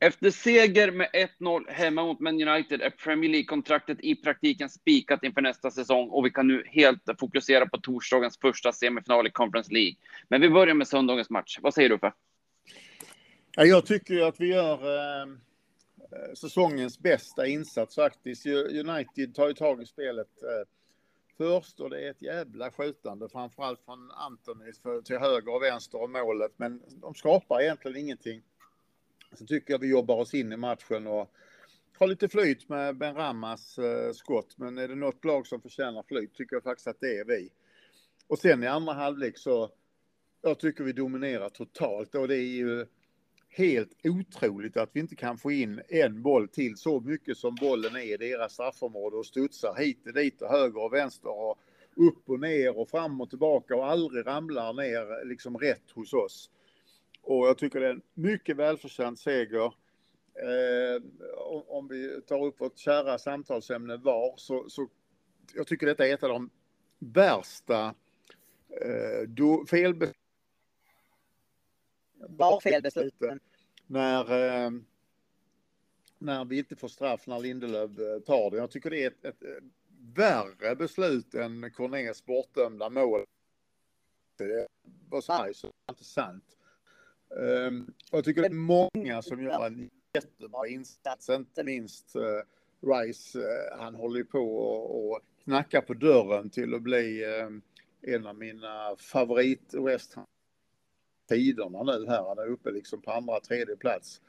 Efter seger med 1-0 hemma mot Man United är Premier League-kontraktet i praktiken spikat inför nästa säsong och vi kan nu helt fokusera på torsdagens första semifinal i Conference League. Men vi börjar med söndagens match. Vad säger du Uffe? Ja, jag tycker ju att vi gör eh, säsongens bästa insats faktiskt. United tar ju tag i spelet eh, först och det är ett jävla skjutande, framförallt från Anthony till höger och vänster om målet. Men de skapar egentligen ingenting. Så tycker jag vi jobbar oss in i matchen och har lite flyt med Ben Ramas eh, skott. Men är det något lag som förtjänar flyt tycker jag faktiskt att det är vi. Och sen i andra halvlek så jag tycker vi dominerar totalt och det är ju helt otroligt att vi inte kan få in en boll till så mycket som bollen är i deras straffområde och studsar hit och dit och höger och vänster och upp och ner och fram och tillbaka och aldrig ramlar ner liksom rätt hos oss. Och jag tycker det är en mycket välförtjänt seger. Eh, om vi tar upp vårt kära samtalsämne VAR så, så jag tycker detta är ett av de värsta eh, felbesluten VAR-felbesluten. När, eh, när vi inte får straff när Lindelöf eh, tar det. Jag tycker det är ett, ett, värre beslut än Cornés bortdömda mål. Det var så, så inte sant. Um, jag tycker det är många som gör en jättebra insats, inte minst uh, Rice. Uh, han håller på och, och knackar på dörren till att bli uh, en av mina favorit West tiderna nu här. Han är uppe liksom på andra, tredje plats.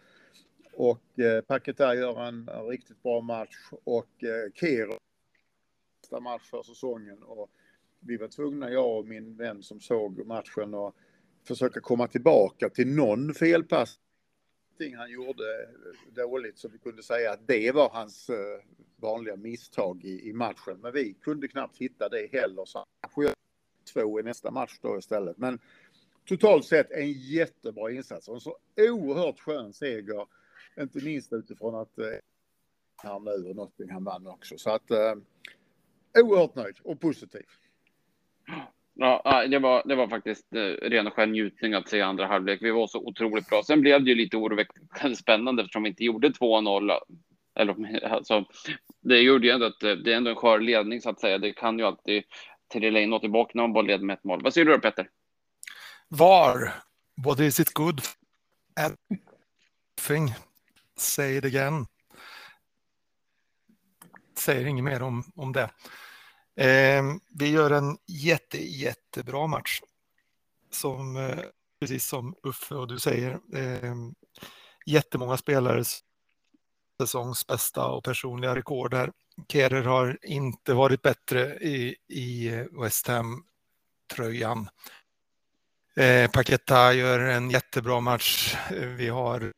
Och eh, Paketar gör en, en, riktigt bra match och eh, Kero nästa match för säsongen. Och vi var tvungna, jag och min vän som såg matchen, att försöka komma tillbaka till någon felpass han gjorde dåligt så vi kunde säga att det var hans eh, vanliga misstag i, i matchen. Men vi kunde knappt hitta det heller. Så han två i nästa match då istället. Men totalt sett en jättebra insats och en så oerhört skön seger. Inte minst utifrån att han nu och Nottingham vann också. Så att eh, oerhört nöjd och positiv. Ja, det var, det var faktiskt eh, ren och skär njutning att se andra halvlek. Vi var så otroligt bra. Sen blev det ju lite oroväckande spännande eftersom vi inte gjorde 2-0. Eller, alltså, det gjorde ju ändå att eh, det är ändå en skör ledning så att säga. Det kan ju alltid trilla in något tillbaka när man bara leder med ett mål. Vad säger du då Petter? VAR, what is it good at? Thing. Say it again. Säger inget mer om, om det. Eh, vi gör en jätte, jättebra match. Som, eh, precis som Uffe och du säger, eh, jättemånga spelare säsongs bästa och personliga rekord här. Kerer har inte varit bättre i, i eh, West Ham-tröjan. Eh, Paketa gör en jättebra match. Eh, vi har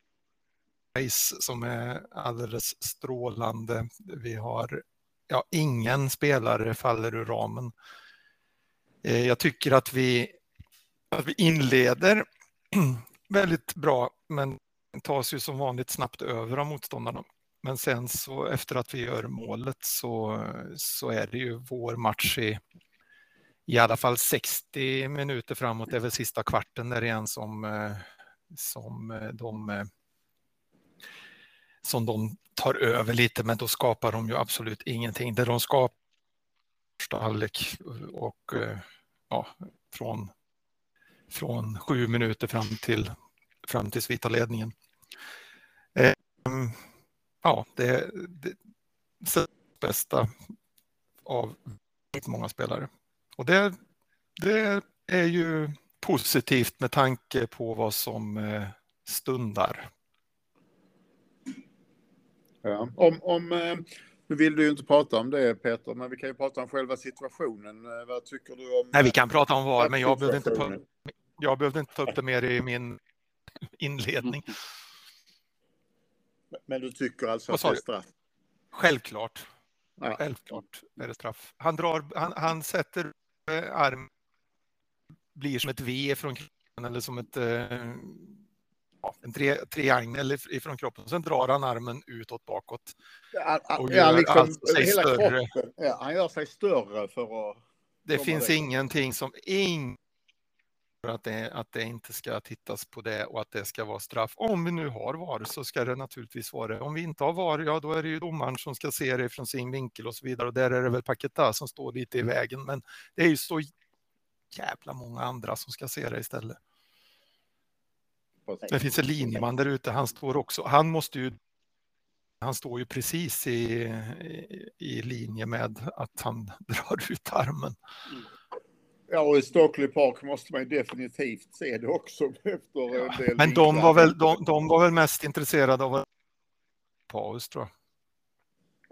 Ice som är alldeles strålande. Vi har, ja, ingen spelare faller ur ramen. Eh, jag tycker att vi, att vi inleder väldigt bra, men tas ju som vanligt snabbt över av motståndarna. Men sen så efter att vi gör målet så, så är det ju vår match i i alla fall 60 minuter framåt, det är väl sista kvarten där igen som, eh, eh, som de som de tar över lite, men då skapar de ju absolut ingenting. Det de skapar första halvlek och eh, ja, från, från sju minuter fram till fram till svita ledningen. Ehm, ja, det är det bästa av många spelare. Och det, det är ju positivt med tanke på vad som eh, stundar. Ja. Om, om, eh, nu vill du ju inte prata om det Peter, men vi kan ju prata om själva situationen. Eh, vad tycker du om? Nej, vi kan prata om VAR, men jag behövde, inte ta, jag behövde inte ta upp det mer i min inledning. Men du tycker alltså att det är straff? Självklart. Ja. Självklart är det straff. Han, drar, han, han sätter arm blir som ett V från kroppen eller som ett, eh, ja, en tre, triangel ifrån kroppen. Sen drar han armen utåt bakåt. Och gör ja, liksom, sig större. Ja, han gör sig större för att... Det finns det. ingenting som... Ing, att det, att det inte ska tittas på det och att det ska vara straff. Om vi nu har VAR så ska det naturligtvis vara det. Om vi inte har VAR, ja då är det ju domaren som ska se det från sin vinkel och så vidare. Och där är det väl Paketa som står lite i vägen. Men det är ju så jävla många andra som ska se det istället. Det finns en linjeman där ute, han står också, han måste ju han står ju precis i, i, i linje med att han drar ut armen. Ja, och i Stockley Park måste man ju definitivt se det också efter ja, en del Men de var, väl, de, de, var väl mest intresserade av paus tror jag.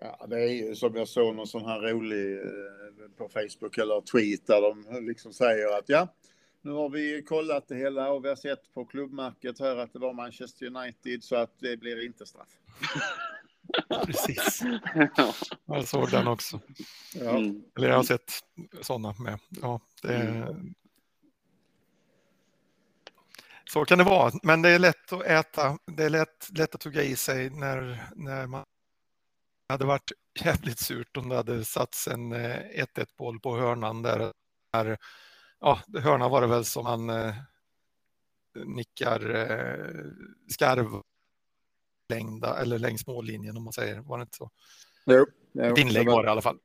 Ja, det är ju som jag såg någon sån här rolig eh, på Facebook eller tweet där de liksom säger att ja, nu har vi kollat det hela och vi har sett på klubbmärket här att det var Manchester United så att det blir inte straff. Precis. Jag såg den också. Ja. Mm. Eller jag har sett sådana med. Ja, det mm. Så kan det vara, men det är lätt att äta. Det är lätt, lätt att tugga i sig när, när man hade varit jävligt surt om det hade satts en 1-1 eh, boll på hörnan där. Ja, hörnan var det väl som han eh, nickar eh, skarv längda eller längs mållinjen om man säger. Var det inte så? Jo. jo Ett inlägg var det i alla fall.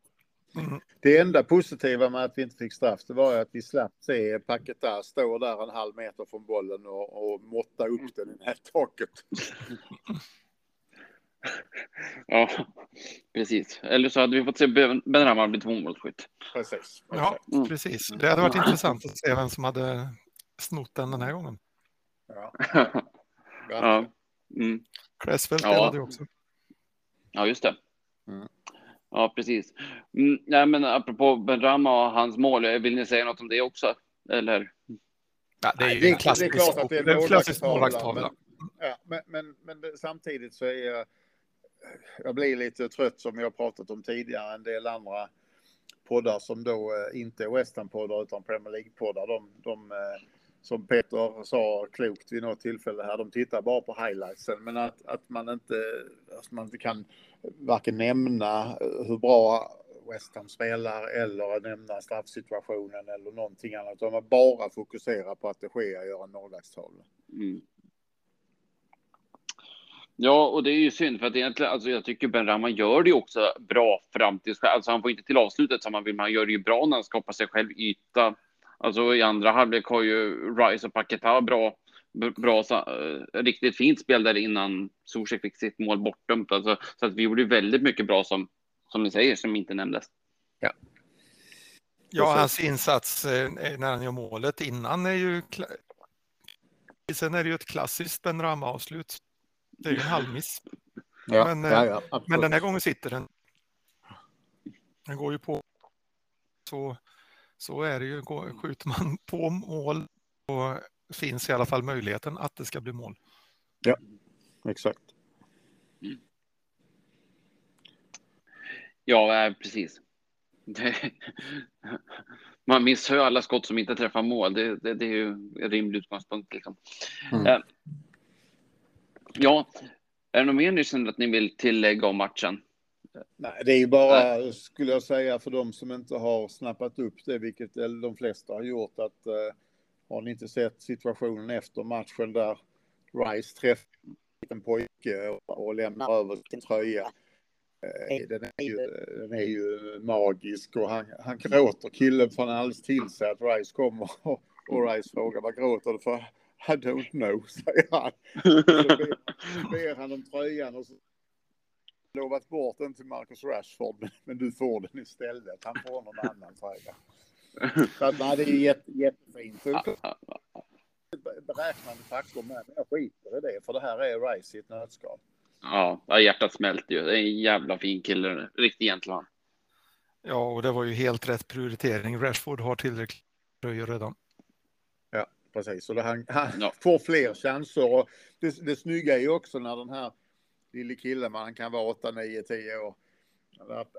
Mm. Det enda positiva med att vi inte fick straff det var att vi slapp se Paketa stå där en halv meter från bollen och, och måtta upp den i nättaket. ja, precis. Eller så hade vi fått se Benrahma bli tvåmålsskytt. Precis. Ja, mm. precis. Det hade varit intressant att se vem som hade snott den den här gången. Ja. ja. Mm. Cresswell spelade ja. också. Ja, just det. Mm. Ja, precis. Mm, nej, men apropå Benrahma och hans mål, vill ni säga något om det också? Eller? Ja, det är ju en klassisk, det är klart att det är en klassisk målvaktstavla. Ja, men, men, men samtidigt så är jag, blir lite trött som jag pratat om tidigare, en del andra poddar som då eh, inte är West Ham-poddar utan Premier League-poddar. De, de eh, som Peter sa klokt vid något tillfälle här, de tittar bara på highlightsen. Men att, att man, inte, att man inte kan varken nämna hur bra West Ham spelar eller nämna straffsituationen eller någonting annat. Utan man bara fokuserar på att det sker gör en målvaktstavla. Mm. Ja, och det är ju synd för att egentligen, alltså jag tycker Ben Rahman gör det också bra fram till, alltså han får inte till avslutet som han vill, men han gör det ju bra när han skapar sig själv yta Alltså i andra halvlek har ju Rice och Paketa bra, bra, uh, riktigt fint spel där innan Zuzek fick sitt mål bortdömt. Alltså, så att vi gjorde väldigt mycket bra som, som ni säger, som inte nämndes. Ja. Ja, hans insats eh, när han gör målet innan är ju... Sen är det ju ett klassiskt Ben Rama-avslut. Det är ju en halvmiss. Ja, men, ja, eh, ja, men den här gången sitter den. Den går ju på. Så så är det ju. Skjuter man på mål så finns i alla fall möjligheten att det ska bli mål. Ja, exakt. Ja, precis. man missar ju alla skott som inte träffar mål. Det, det, det är ju en rimlig utgångspunkt. Liksom. Mm. Ja, är det något mer ni känner att ni vill tillägga om matchen? Nej, det är ju bara, Nej. skulle jag säga, för de som inte har snappat upp det, vilket de flesta har gjort, att eh, har ni inte sett situationen efter matchen där Rice träffar en pojke och, och lämnar över sin tröja. Eh, den, är ju, den är ju magisk och han, han gråter, killen får alldeles till sig att Rice kommer och, och Rice frågar vad gråter du för? I don't know, säger han. Så ber, ber han om tröjan och så lovat bort den till Marcus Rashford, men du får den istället. Han får någon annan tröja. Så att, nej, det är jätte, jättefint. Beräknande faktor med, men jag skiter i det, för det här är Rice i ett nötskal. Ja, hjärtat smälter ju. Det är en jävla fin kille, riktig gentleman. Ja, och det var ju helt rätt prioritering. Rashford har tillräckligt tröjor redan. Precis. Och det, han, han ja. får fler chanser. Och det, det snygga är ju också när den här lille killen, han kan vara 8, 9, 10 år.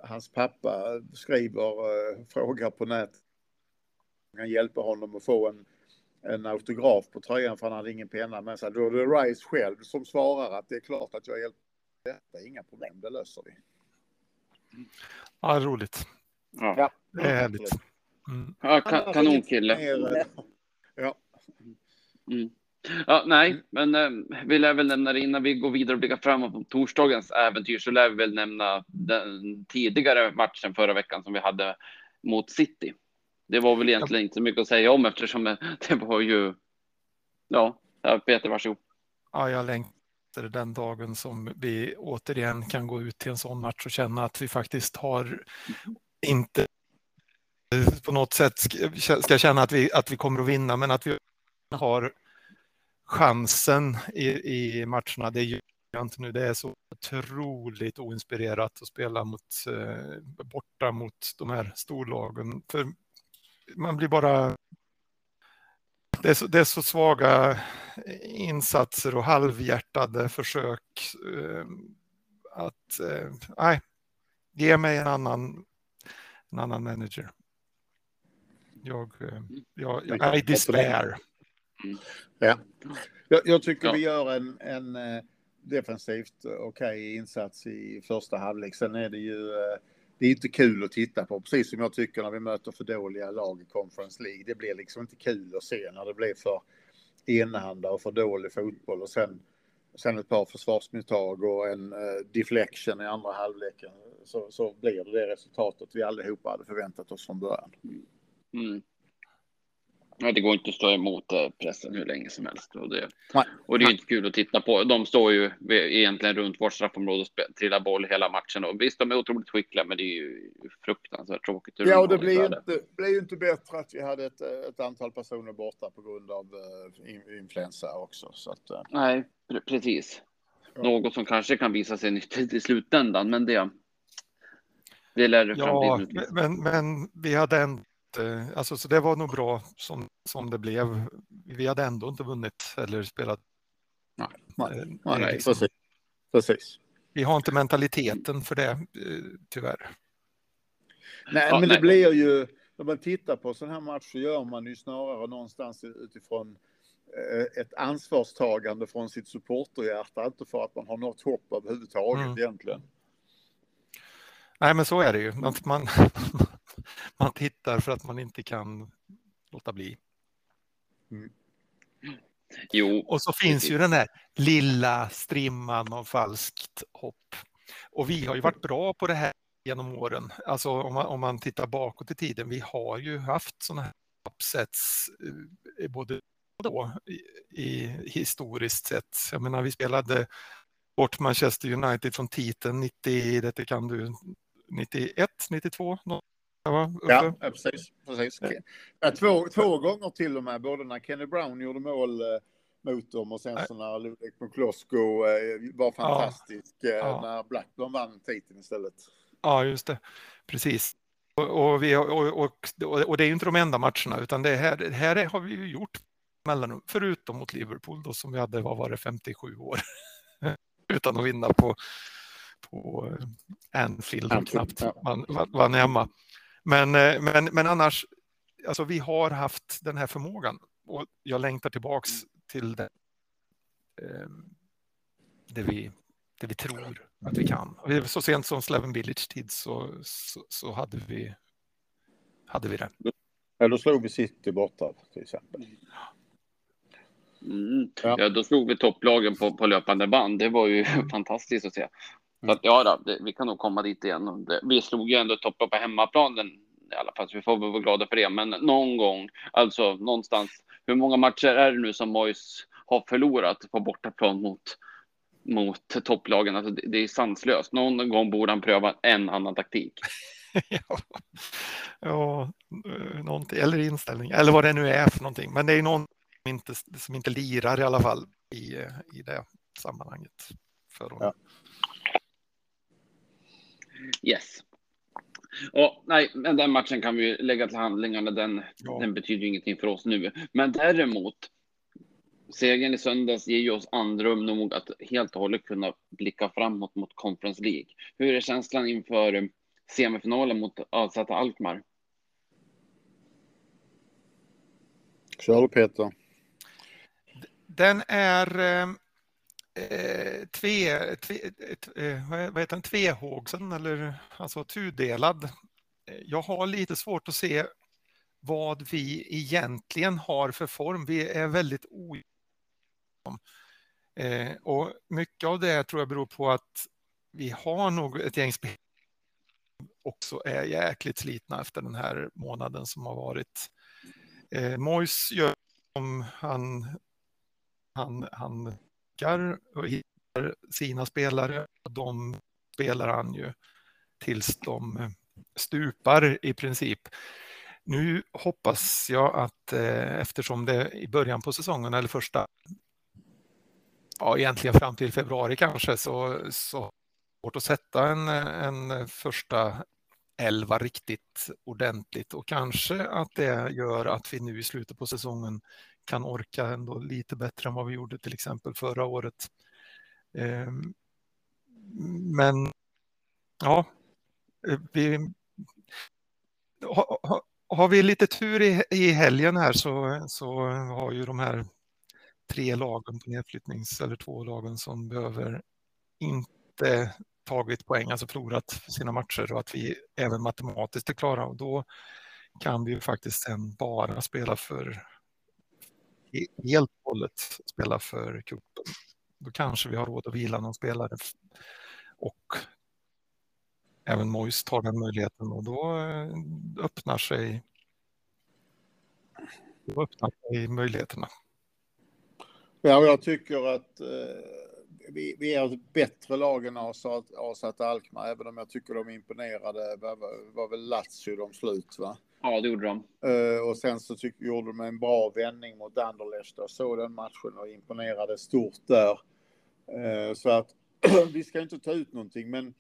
Hans pappa skriver, uh, frågar på nätet. Han hjälper honom att få en, en autograf på tröjan för han hade ingen penna med sig. Då är det Rice själv som svarar att det är klart att jag hjälper. Detta inga problem, det löser vi. Ja, roligt. Ja, det är härligt. Mm. Ja, kan, kanonkille. Ja, Mm. Ja, nej, men eh, vi lär väl nämna det innan vi går vidare och blickar framåt på torsdagens äventyr så lär vi väl nämna den tidigare matchen förra veckan som vi hade mot City. Det var väl egentligen ja. inte så mycket att säga om eftersom eh, det var ju. Ja, Peter, varsågod. Ja, jag längtar den dagen som vi återigen kan gå ut till en sån match och känna att vi faktiskt har inte på något sätt ska känna att vi, att vi kommer att vinna, men att vi har chansen i, i matcherna. Det gör jag inte nu. Det är så otroligt oinspirerat att spela mot, eh, borta mot de här storlagen. För man blir bara... Det är, så, det är så svaga insatser och halvhjärtade försök eh, att... Eh, nej, ge mig en annan, en annan manager. Jag, eh, jag, jag I despair. Ja. Jag, jag tycker ja. vi gör en, en eh, defensivt okej okay insats i första halvlek. Sen är det ju eh, det är inte kul att titta på, precis som jag tycker när vi möter för dåliga lag i Conference League. Det blir liksom inte kul att se när det blir för enahanda och för dålig fotboll och sen, sen ett par försvarsmisstag och en uh, deflection i andra halvleken så, så blir det det resultatet vi allihopa hade förväntat oss från början. Mm. Ja, det går inte att stå emot eh, pressen hur länge som helst. Och det, och det är inte kul att titta på. De står ju egentligen runt vårt straffområde och trillar boll hela matchen. Och visst, de är otroligt skickliga, men det är ju fruktansvärt tråkigt. Ja, och det blir ju inte, blir ju inte bättre att vi hade ett, ett antal personer borta på grund av uh, influensa också. Så att, uh. Nej, precis. Ja. Något som kanske kan visa sig nyttigt i slutändan, men det. Det lär ja, men, men vi hade en Eh, alltså, så det var nog bra som, som det blev. Vi hade ändå inte vunnit eller spelat. Nej, nej, eh, nej, nej liksom, precis. precis. Vi har inte mentaliteten för det, eh, tyvärr. Nej, ja, men nej. det blir ju, när man tittar på sådana här matcher så gör man ju snarare någonstans utifrån ett ansvarstagande från sitt supporterhjärta, inte för att man har något hopp överhuvudtaget mm. egentligen. Nej, men så är det ju. Man, man, man tittar för att man inte kan låta bli. Mm. Jo. Och så finns ju den här lilla strimman av falskt hopp. Och vi har ju varit bra på det här genom åren. Alltså om man, om man tittar bakåt i tiden. Vi har ju haft sådana här upsets eh, både då i, i, historiskt sett. Jag menar, vi spelade bort Manchester United från titeln 90, det kan du, 91, 92, Ja, ja, precis. precis. Ja, två, två gånger till och med, både när Kenny Brown gjorde mål eh, mot dem och sen så när Ludvig McCloskey eh, var fantastisk eh, ja. när Blackburn vann titeln istället. Ja, just det. Precis. Och, och, vi, och, och, och, det är ju inte de enda matcherna, utan det här, här har vi ju gjort mellan, förutom mot Liverpool då, som vi hade, vad var det, 57 år utan att vinna på, på Anfield, Anfield knappt. Ja. Man vann hemma. Men, eh, men, men annars, alltså vi har haft den här förmågan och jag längtar tillbaks till det, eh, det, vi, det vi tror att vi kan. Så sent som Slaven Village tid så, så, så, hade, vi, hade vi det. Ja, då slog vi City borta till exempel. Mm. Ja. ja. då slog vi topplagen på, på löpande band. Det var ju fantastiskt att se. Så att, ja, då, det, vi kan nog komma dit igen. Det, vi slog ju ändå toppen på hemmaplanen i alla fall, så vi får väl vara glada för det. Men någon gång, alltså någonstans, hur många matcher är det nu som Mois har förlorat på bortaplan mot, mot topplagen? Alltså, det, det är sanslöst. Någon gång borde han pröva en annan taktik. ja, ja någonting, eller inställning, eller vad det nu är för någonting. Men det är någon som inte, som inte lirar i alla fall i, i det sammanhanget. För honom. Ja. Yes. Och, nej, men den matchen kan vi lägga till handlingarna. Den, ja. den betyder ingenting för oss nu. Men däremot, segern i söndags ger ju oss andrum nog att helt och hållet kunna blicka framåt mot Conference League. Hur är känslan inför semifinalen mot AZ Alkmaar? Kör Peter. Den är eh, tve, tve, eh, vad heter den, tvehågsen eller alltså tudelad. Eh, jag har lite svårt att se vad vi egentligen har för form. Vi är väldigt o... Eh, och mycket av det tror jag beror på att vi har nog ett gäng spelare också är jäkligt slitna efter den här månaden som har varit. Eh, Mois gör som han, han, han och hittar sina spelare och de spelar han ju tills de eh, stupar i princip. Nu hoppas jag att eh, eftersom det i början på säsongen eller första, ja egentligen fram till februari kanske, så, så svårt att sätta en, en första elva riktigt ordentligt och kanske att det gör att vi nu i slutet på säsongen kan orka ändå lite bättre än vad vi gjorde till exempel förra året. Ehm, men ja, eh, vi, har vi lite tur i, i helgen här så, så har ju de här tre lagen på nedflyttnings eller två lagen som behöver inte tagit poäng, alltså förlorat sina matcher och att vi även matematiskt är klara och då kan vi ju faktiskt sen bara spela för helt och hållet spela för cupen. Då kanske vi har råd att vila någon spelare och även Mois tar den möjligheten och då eh, öppnar sig, då öppnar sig möjligheterna. Ja, jag tycker att eh vi, vi är ett bättre lag än AZ Alkmaar, även om jag tycker de imponerade. Det var, var väl Lazio de slut, va? Ja, det gjorde de. Uh, och sen så tyck, gjorde de en bra vändning mot Anderlecht. Jag såg den matchen och imponerade stort där. Uh, så att vi ska inte ta ut någonting, men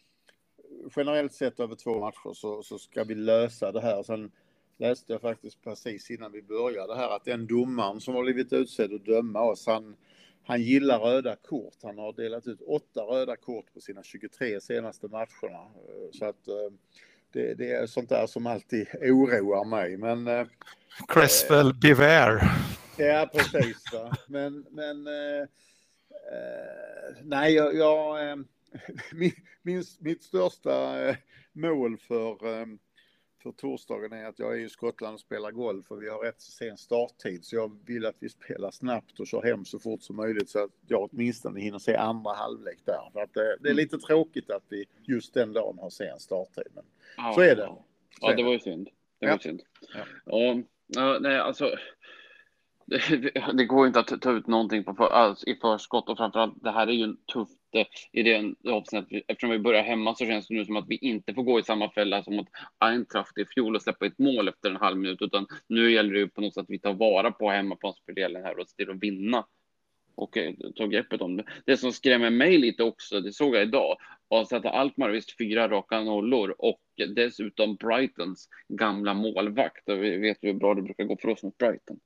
generellt sett över två matcher så, så ska vi lösa det här. Sen läste jag faktiskt precis innan vi började här att den domaren som har blivit utsedd att döma oss, han han gillar röda kort. Han har delat ut åtta röda kort på sina 23 senaste matcherna. Eh, så att det, det är sånt där som alltid oroar mig. Men, eh, Cresswell, eh, beware. Ja, precis. Va? Men, men eh, eh nej, jag, jag eh, min, min, mitt största mål för för torsdagen är att jag är i Skottland och spelar golf och vi har rätt sen starttid så jag vill att vi spelar snabbt och kör hem så fort som möjligt så att jag åtminstone hinner se andra halvlek där. För att det, det är mm. lite tråkigt att vi just den dagen har sen starttid. Men ja, så är det. Så ja, det var ju synd. Det var ja. synd. Ja. ja, nej, alltså. Det, det, går inte att ta ut någonting på för, alltså, i förskott och framförallt det här är ju en tuff i den att eftersom vi börjar hemma så känns det nu som att vi inte får gå i samma fälla som mot Eintracht i fjol och släppa ett mål efter en halv minut, utan nu gäller det ju på något sätt att vi tar vara på hemmaplansfördelen här och ser till att vinna och ta greppet om det. Det som skrämmer mig lite också, det såg jag idag, att Alkmaar visst fyra raka nollor och dessutom Brightons gamla målvakt. Och vi vet ju hur bra det brukar gå för oss mot Brighton.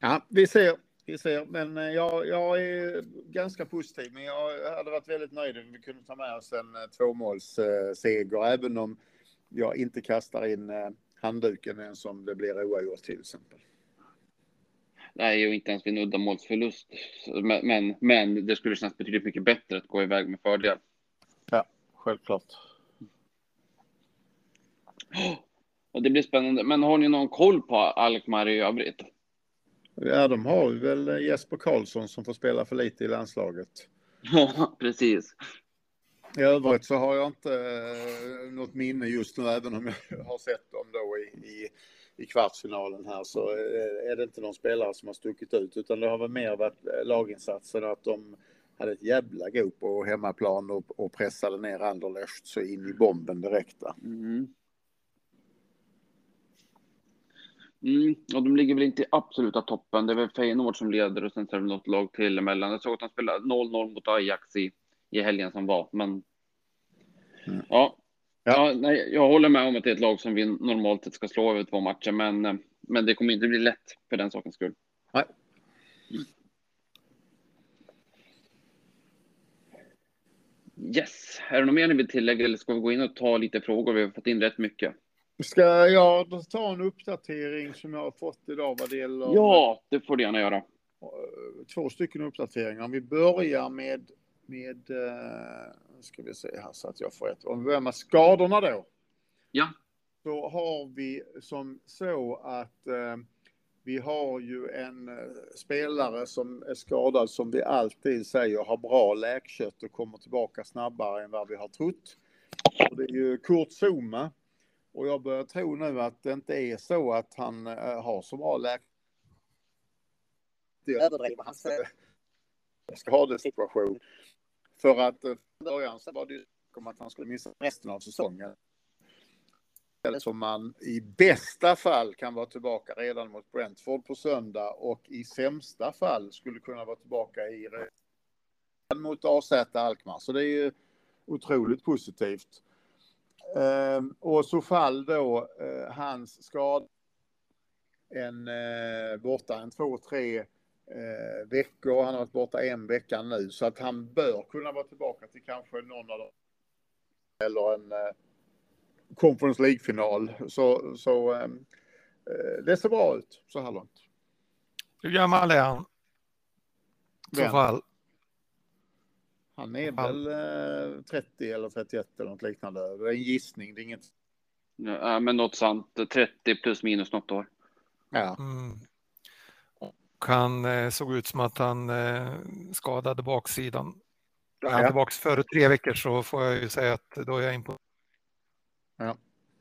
Ja, vi ser vi ser, men eh, jag, jag är ganska positiv. Men jag hade varit väldigt nöjd om vi kunde ta med oss en eh, tvåmålsseger, även om jag inte kastar in eh, handduken ens om det blir oavgjort till exempel. Nej, och inte ens vid en uddamålsförlust. Men, men, men det skulle kännas betydligt mycket bättre att gå iväg med fördel. Ja, självklart. Och det blir spännande. Men har ni någon koll på Alkmaar i övrigt? Ja, de har väl Jesper Karlsson som får spela för lite i landslaget. Ja, precis. I övrigt så har jag inte eh, något minne just nu, även om jag har sett dem då i, i, i kvartsfinalen här, så eh, är det inte någon spelare som har stuckit ut, utan det har väl mer varit eh, laginsatsen att de hade ett jävla go på hemmaplan och, och pressade ner Anderlecht så in i bomben direkt. Mm. Mm, och de ligger väl inte i absoluta toppen. Det är väl Feyenoord som leder och sen så är det något lag till emellan. Jag såg att de spelade 0-0 mot Ajax i, i helgen som var, men mm. ja. Ja. ja. nej, jag håller med om att det är ett lag som vi normalt sett ska slå över två matcher, men, men det kommer inte bli lätt för den sakens skull. Nej. Mm. Yes, är det något mer ni vill tillägga eller ska vi gå in och ta lite frågor? Vi har fått in rätt mycket. Ska jag ta en uppdatering som jag har fått idag vad det gäller? Ja, det får du gärna göra. Två stycken uppdateringar. Vi börjar med, med uh, ska vi se här så att jag får ett. Om vi börjar med skadorna då. Ja. så har vi som så att eh, vi har ju en eh, spelare som är skadad som vi alltid säger har bra läkkött och kommer tillbaka snabbare än vad vi har trott. Och det är ju Kurt Zuma. Och jag börjar tro nu att det inte är så att han eh, har så bra. Det överdriver hans skadesituation. För att eh, början så var det ju om att han skulle missa resten av säsongen som man i bästa fall kan vara tillbaka redan mot Brentford på söndag och i sämsta fall skulle kunna vara tillbaka i mot AZ Alkmaar. Så det är ju otroligt positivt. Ehm, och så fall då eh, hans skada en eh, borta en två, tre eh, veckor. Han har varit borta en vecka nu så att han bör kunna vara tillbaka till kanske någon av dem. Eller en Conference League-final. Så, så eh, det ser bra ut så här långt. Hur gammal är han? I så fall. Han är väl eh, 30 eller 31 eller något liknande. Det är en gissning, det är inget. Ja, men något sant. 30 plus minus något år. Ja. Mm. Och han eh, såg ut som att han eh, skadade baksidan. Ja, är han tillbaka före tre veckor så får jag ju säga att då är jag in på Ja.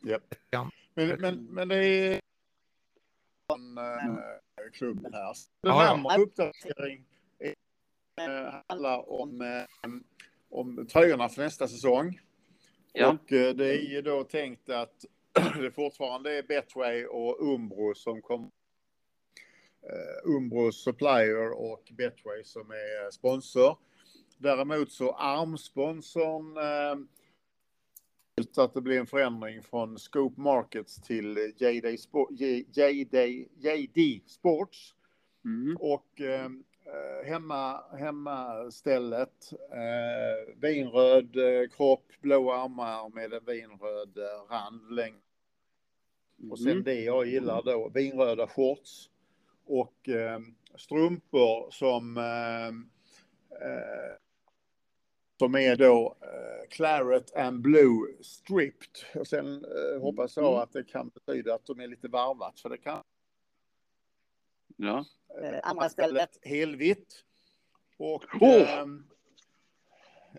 Yep. Men, men, men det är en äh, klubb här. Den ja, ja. uppdatering handlar om, äh, om tröjorna för nästa säsong. Ja. Och äh, det är ju då tänkt att det fortfarande är Betway och Umbro som kommer Umbro Supplier och Betway som är sponsor. Däremot så armsponsorn att det blir en förändring från Scope Markets till JD, Sport, JD, JD Sports. Mm. Och eh, hemma, hemmastället, eh, vinröd eh, kropp, blå armar med en vinröd eh, rand längre. Mm. Och sen mm. det jag gillar då, vinröda shorts och eh, strumpor som eh, eh som är då eh, Claret and Blue Stripped. Och sen eh, hoppas jag mm. att det kan betyda att de är lite varvat, för det kan. Ja. Eh, andra stället helvitt. Och... Oh!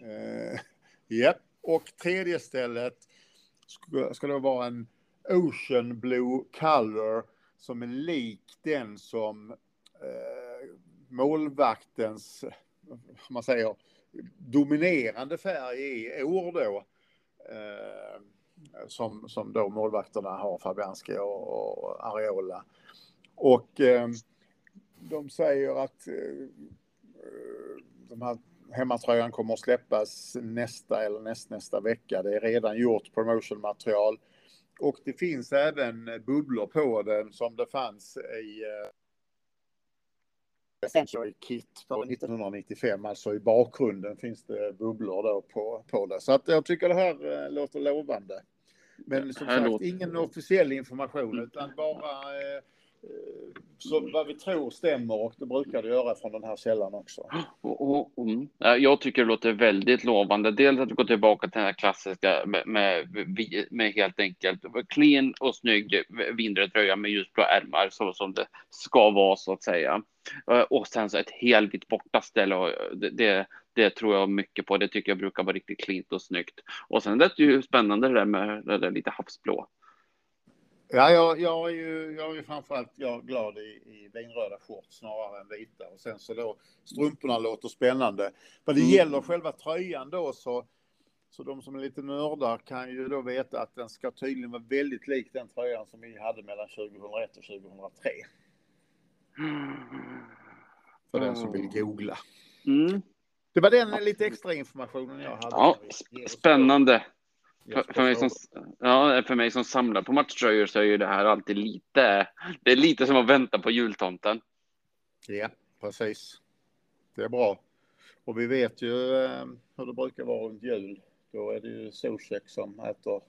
Eh, ja, och tredje stället ska, ska då vara en Ocean Blue Color som är lik den som eh, målvaktens, man säger, dominerande färg i år då. Eh, som, som då målvakterna har, Fabianski och, och Areola. Och eh, de säger att eh, de här hemmatröjan kommer att släppas nästa eller nästnästa vecka. Det är redan gjort promotionmaterial. Och det finns även bubblor på den som det fanns i eh, Century Kit på 1995, alltså i bakgrunden finns det bubblor då på, på det. Så att jag tycker det här eh, låter lovande. Men som sagt, låter... ingen officiell information utan bara eh, Eh, så vad vi tror stämmer och det brukar det göra från den här källan också. Och, och, och, mm. jag tycker det låter väldigt lovande. Dels att gå tillbaka till den här klassiska med, med, med helt enkelt clean och snygg vindröd tröja med ljusblå ärmar så som det ska vara så att säga. Eh, och sen så ett helvitt bortaställe och det, det, det, tror jag mycket på. Det tycker jag brukar vara riktigt cleant och snyggt. Och sen det är ju spännande det där med det där lite havsblå. Ja, jag, jag, är ju, jag är ju framförallt jag glad i, i vinröda shorts snarare än vita. Och sen så då strumporna låter spännande. Vad det mm. gäller själva tröjan då så, så de som är lite nördar kan ju då veta att den ska tydligen vara väldigt lik den tröjan som vi hade mellan 2001 och 2003. För mm. den som vill googla. Mm. Det var den lite extra informationen jag hade. Ja, spännande. För, för, mig som, ja, för mig som samlar på matchtröjor så är ju det här alltid lite, det är lite som att vänta på jultomten. Ja, precis. Det är bra. Och vi vet ju eh, hur det brukar vara runt jul. Då är det ju Zuzek som äter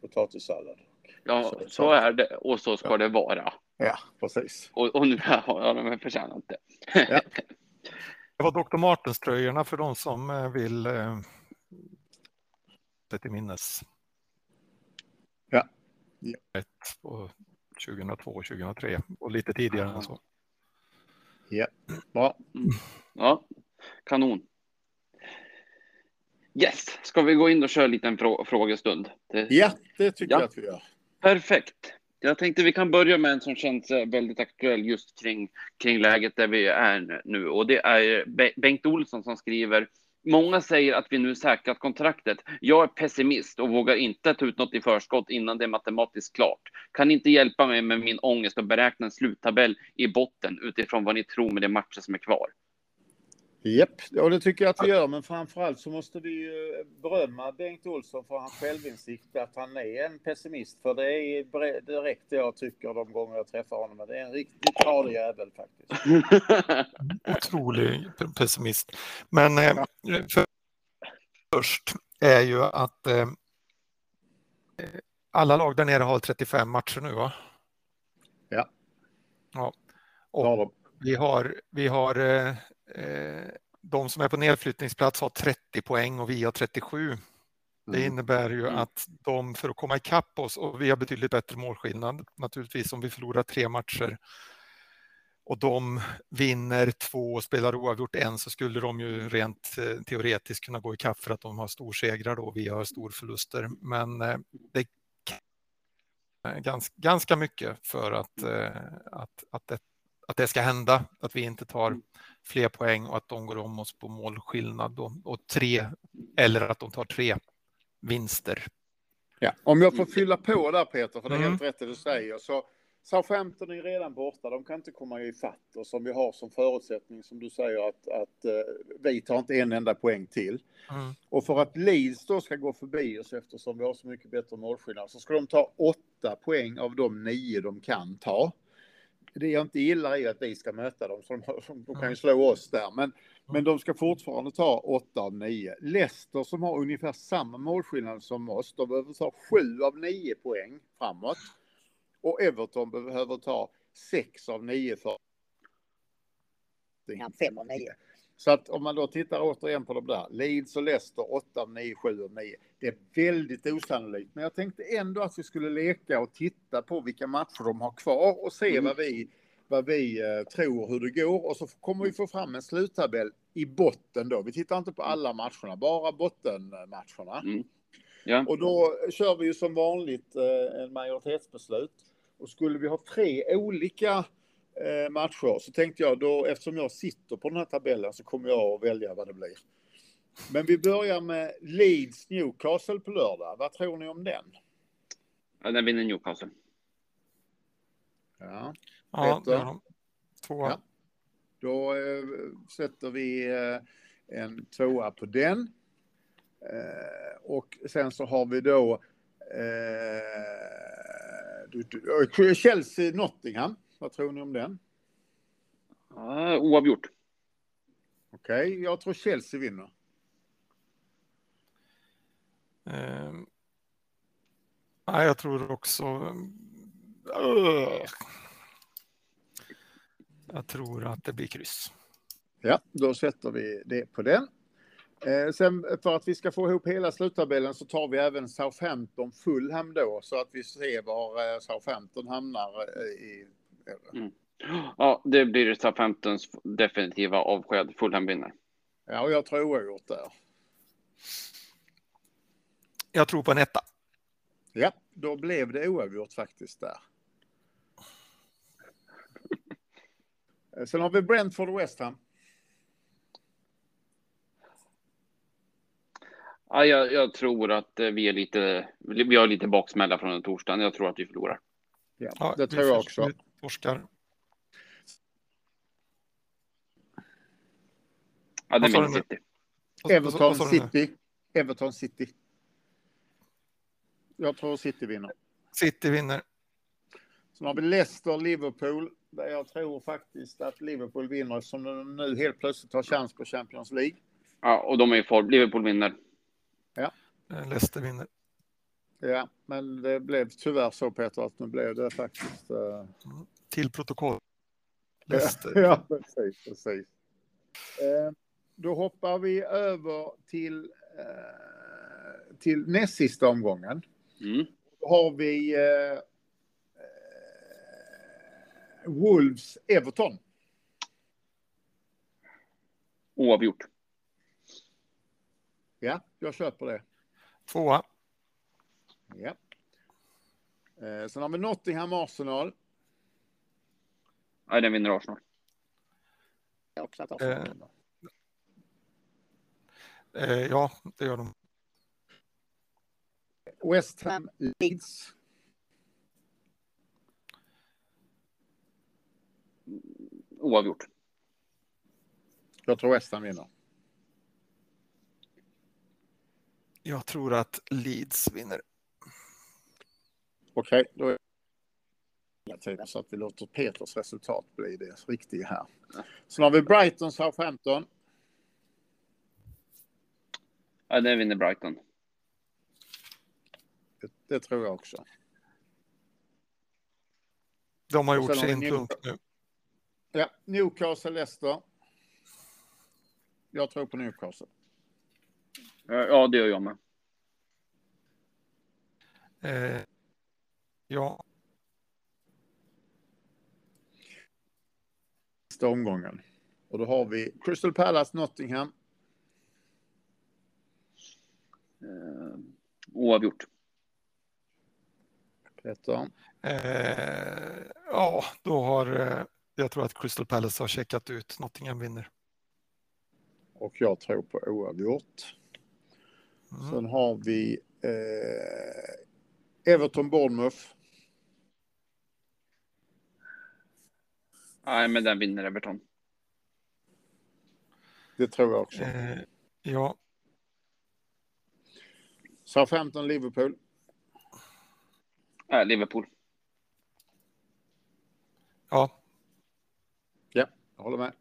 potatissallad. Ja, så, så, är det och så ska ja. det vara. Ja, precis. Och, och nu har de förtjänat det. Ja. det var Dr. Martens tröjorna för de som eh, vill eh, till minnes. Ja, Ja. På 2002 och 2003 och lite tidigare än så. Ja, bra. Mm. Ja, kanon. Yes, ska vi gå in och köra en liten frå frågestund? Det... Ja, det tycker ja. jag att vi gör. Perfekt. Jag tänkte vi kan börja med en som känns eh, väldigt aktuell just kring, kring läget där vi är nu och det är Bengt Olsson som skriver Många säger att vi nu säkrat kontraktet. Jag är pessimist och vågar inte ta ut något i förskott innan det är matematiskt klart. Kan inte hjälpa mig med min ångest och beräkna en sluttabell i botten utifrån vad ni tror med de matcher som är kvar. Japp, och det tycker jag att vi gör, men framförallt så måste vi berömma Bengt Olsson för hans självinsikt att han är en pessimist. För det är direkt det jag tycker de gånger jag träffar honom. Det är en riktigt tradig jävel faktiskt. Otrolig pessimist. Men eh, för, först är ju att eh, alla lag där nere har 35 matcher nu va? Ja. Ja. Och vi har, vi har eh, Eh, de som är på nedflyttningsplats har 30 poäng och vi har 37. Det mm. innebär ju mm. att de för att komma ikapp oss och vi har betydligt bättre målskillnad naturligtvis om vi förlorar tre matcher och de vinner två och spelar oavgjort en så skulle de ju rent eh, teoretiskt kunna gå ikapp för att de har storsegrar då och vi har storförluster. Men eh, det är ganska, ganska mycket för att, att, att, det, att det ska hända, att vi inte tar mm fler poäng och att de går om oss på målskillnad då, och tre eller att de tar tre vinster. Ja, om jag får fylla på där Peter, för det är mm. helt rätt det du säger, så Southampton är redan borta, de kan inte komma i fatt och som vi har som förutsättning som du säger att, att uh, vi tar inte en enda poäng till. Mm. Och för att Leeds då ska gå förbi oss eftersom vi har så mycket bättre målskillnad så ska de ta åtta poäng av de nio de kan ta det jag inte gillar är att vi ska möta dem, så de, de kan ju slå oss där. Men, men de ska fortfarande ta 8 av 9. Leicester som har ungefär samma målskillnad som oss, de behöver ta 7 av 9 poäng framåt. Och Everton behöver ta 6 av 9 för... Ja, 5 av 9. Så att om man då tittar återigen på de där, Leeds och Leicester 8 av 9, 7 av 9. Det är väldigt osannolikt, men jag tänkte ändå att vi skulle leka och titta på vilka matcher de har kvar och se mm. vad vi, vad vi uh, tror hur det går och så kommer vi få fram en sluttabell i botten då. Vi tittar inte på alla matcherna, bara bottenmatcherna. Mm. Ja. Och då kör vi ju som vanligt uh, en majoritetsbeslut. Och skulle vi ha tre olika eh, matcher så tänkte jag då eftersom jag sitter på den här tabellen så kommer jag att välja vad det blir. Men vi börjar med Leeds Newcastle på lördag. Vad tror ni om den? Ja, den vinner Newcastle. Ja. Ja, ja. Tvåa. Ja. Då eh, sätter vi eh, en tvåa på den. Eh, och sen så har vi då eh, Chelsea Nottingham. Vad tror ni om den? Uh, oavgjort. Okej, okay, jag tror Chelsea vinner. Uh, ja, jag tror också... Uh, jag tror att det blir kryss. Ja, då sätter vi det på den. Eh, sen för att vi ska få ihop hela sluttabellen så tar vi även Southampton Fulham då så att vi ser var eh, Southampton hamnar eh, i Mm. Ja, det blir Southamptons definitiva avsked. Fulham vinner. Ja, och jag tror oavgjort där. Jag tror på en etta. Ja, då blev det oavgjort faktiskt där. Sen har vi Brentford och West Ham. Ja, jag, jag, tror att eh, vi är lite, vi har lite baksmälla från en torsdag. Jag tror att vi förlorar. Ja, ja det tror jag också torskar. Ja, det är City. Everton City. Everton City. Jag tror City vinner. City vinner. Sen har vi Leicester, Liverpool. Där jag tror faktiskt att Liverpool vinner som de nu helt plötsligt har chans på Champions League. Ja, och de är i form. Liverpool vinner. Ja. Eh, Leicester vinner. Ja, men det blev tyvärr så Peter att nu blev det faktiskt. Uh... Mm till protokoll. ja, precis. precis. Eh, då hoppar vi över till, eh, till näst sista omgången. Mm. Då har vi eh, Wolves Everton. Oavgjort. Ja, jag köper det. Tvåa. Ja. Eh, sen har vi Nottingham Arsenal. Nej, den vinner Arsenal. Också att Eh, Eh, ja, det gör de. West Ham Leeds. Oavgjort. Jag tror West Ham vinner. Jag tror att Leeds vinner. Okej, då är det tiden så att vi låter Peters resultat bli det riktiga här. Sen har vi Brighton Southampton. Nej, den vinner Brighton. Det, det tror jag också. De har gjort sin punkt nu. Ja, Newcastle Leicester. Jag tror på Newcastle. Ja, det gör jag med. Eh, ja, Sista omgången. Och då har vi Crystal Palace Nottingham. Eh, oavgjort. Peter. eh, ja, då har eh, jag tror att Crystal Palace har checkat ut. Nottingham vinner. Och jag tror på oavgjort. Mm. Sen har vi eh, Everton Bournemouth. Nej, men den vinner Everton. Det tror jag också. Eh, ja, Southampton Liverpool. Nej, Liverpool. ja, Jag håller med.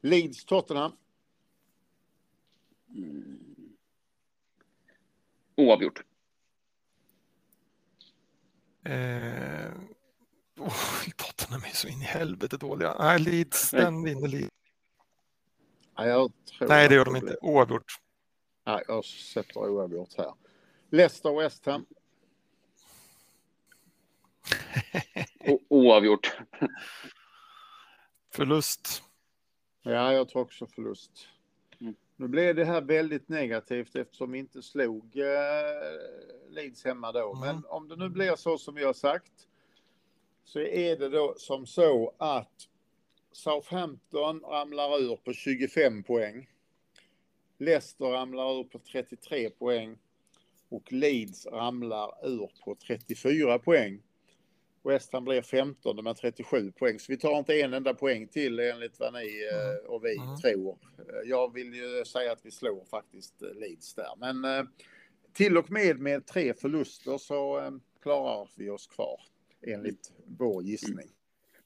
Leeds Tottenham. Oavgjort. eh, oh, Tottenham är så in i helvete dåliga. Nej, Leeds, Nej. den vinner Leeds. Tror Nej, det gör de inte. Oavgjort. Nej, jag sätter oavgjort här. Leicester West Ham. O- oavgjort. Förlust. Ja, jag tror också förlust. Mm. Nu blev det här väldigt negativt eftersom vi inte slog eh, Leeds hemma då. Mm. Men om det nu blir så som vi har sagt så är det då som så att Southampton ramlar ur på 25 poäng. Leicester ramlar ur på 33 poäng och Leeds ramlar ur på 34 poäng. West Ham blir 15 med 37 poäng, så vi tar inte en enda poäng till enligt vad ni eh, och vi Mm. tror. Eh, Jag vill ju säga att vi slår faktiskt eh, Leeds där, men till och med med tre förluster så klarar vi oss kvar enligt vår gissning.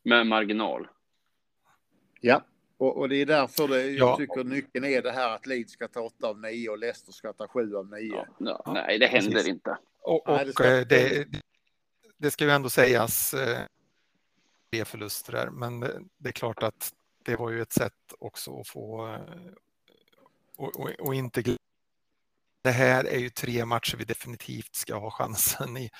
Med marginal. Ja, och, och det är därför det, jag Ja. tycker nyckeln är det här att Leeds ska ta 8 av 9 och Leicester ska ta 7 av 9. Ja, ja, nej, det händer precis. inte. Och, Nej, det och ska- eh, det, det ska ju ändå sägas eh, tre förluster där, men det, är klart att det var ju ett sätt också att få eh, och, och, och inte. Det här är ju tre matcher vi definitivt ska ha chansen i.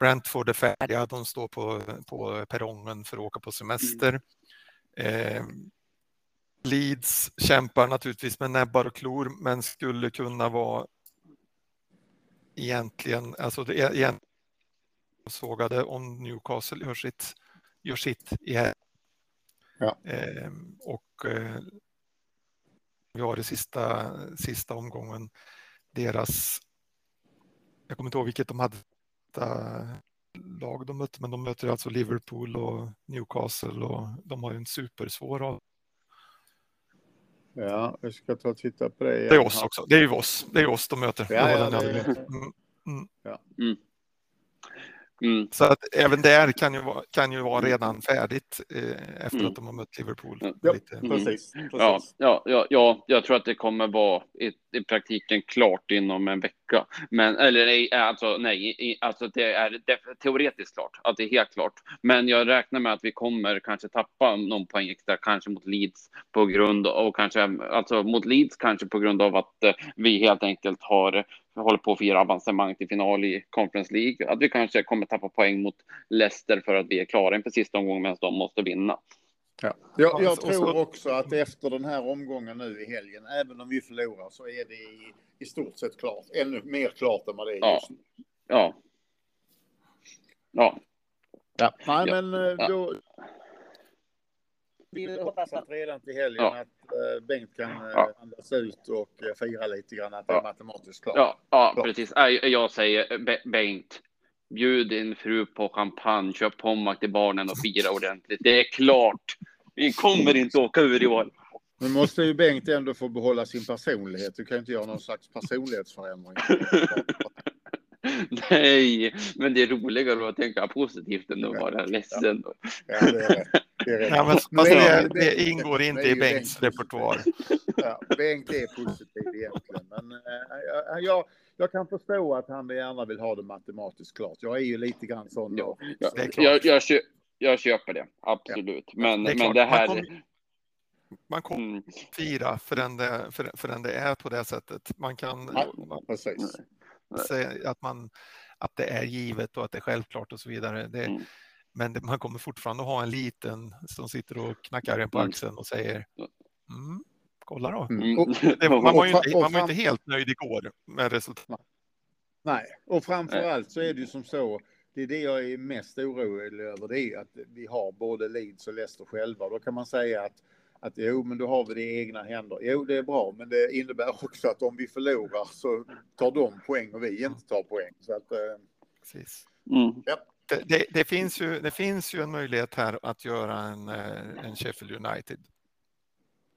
Brentford är färdiga, de står på, på perrongen för att åka på semester. Eh, Leeds kämpar naturligtvis med näbbar och klor, men skulle kunna vara egentligen, alltså det är egentligen sågade om Newcastle gör sitt, gör sitt i här. Ja. Eh, och eh, vi har det sista, sista omgången deras, jag kommer inte ihåg vilket de hade lag de mötte, men de möter alltså Liverpool och Newcastle och de har ju en supersvår av. Ja, vi ska ta och titta på det. Det är oss också, det är ju oss, det är oss de möter. Ja, Det ja, den jag det- hade glömt. Mm. Mm. Så att även där kan ju vara, kan ju vara Mm. redan färdigt eh, efter Mm. att de har mött Liverpool. Ja. Lite. Mm. Precis. precis. Ja, ja, ja, ja, jag tror att det kommer vara i, i praktiken klart inom en vecka. Men, eller nej, alltså, nej, i, alltså det är teoretiskt klart, att det är helt klart. Men jag räknar med att vi kommer kanske tappa någon poäng extra, kanske mot Leeds på grund och kanske, alltså mot Leeds kanske på grund av att eh, vi helt enkelt har håller på att fira avancemang till final i Conference League. Att vi kanske kommer tappa poäng mot Leicester för att vi är klara inför sista omgången medan de måste vinna. Ja. Jag, jag tror också att efter den här omgången nu i helgen, även om vi förlorar, så är det i, i stort sett klart. Ännu mer klart än vad det är ja. just nu. Ja. Ja. Ja, nej, men eh, då... Vi hoppas att redan till helgen ja. att uh, Bengt kan ja. andas ut och uh, fira lite grann att det är matematiskt klart. Ja, ja klart. precis. Jag säger Bengt, bjud din fru på champagne, köp pommac till barnen och fira ordentligt. Det är klart. Vi kommer inte åka ur i år. Nu måste ju Bengt ändå få behålla sin personlighet. Du kan inte göra någon slags personlighetsförändring. Nej, men det är roligare att tänka positivt än att vara ledsen. Ja det är rätt. Det, är. Ja, men, alltså, det, det, ingår inte i Bengts repertoar. Ja, Bengt är positiv egentligen, men äh, jag, jag kan förstå att han gärna vill ha det matematiskt klart. Jag är ju lite grann sån. Ja, ja, jag, jag, jag, köper det, absolut. Ja. Men, det men det här... Man kommer, man kommer mm. fira förrän det, för, förrän det är på det sättet. Man kan... Ja, precis säga att, man, att det är givet och att det är självklart och så vidare. Det, mm. Men man kommer fortfarande ha en liten som sitter och knackar en på mm. axeln och säger mm, kolla då. Mm. Det, man, var ju inte, man var inte helt nöjd igår med resultatet. Nej, och framför allt så är det ju som så. Det är det jag är mest orolig över. Det är att vi har både Leeds och Leicester själva. Då kan man säga att att jo, men då har vi det i egna händer. Jo, det är bra, men det innebär också att om vi förlorar så tar de poäng och vi inte tar poäng. Så att, eh, Precis. Mm. Ja. Det, det, det, finns ju, det finns ju en möjlighet här att göra en, eh, en Sheffield United.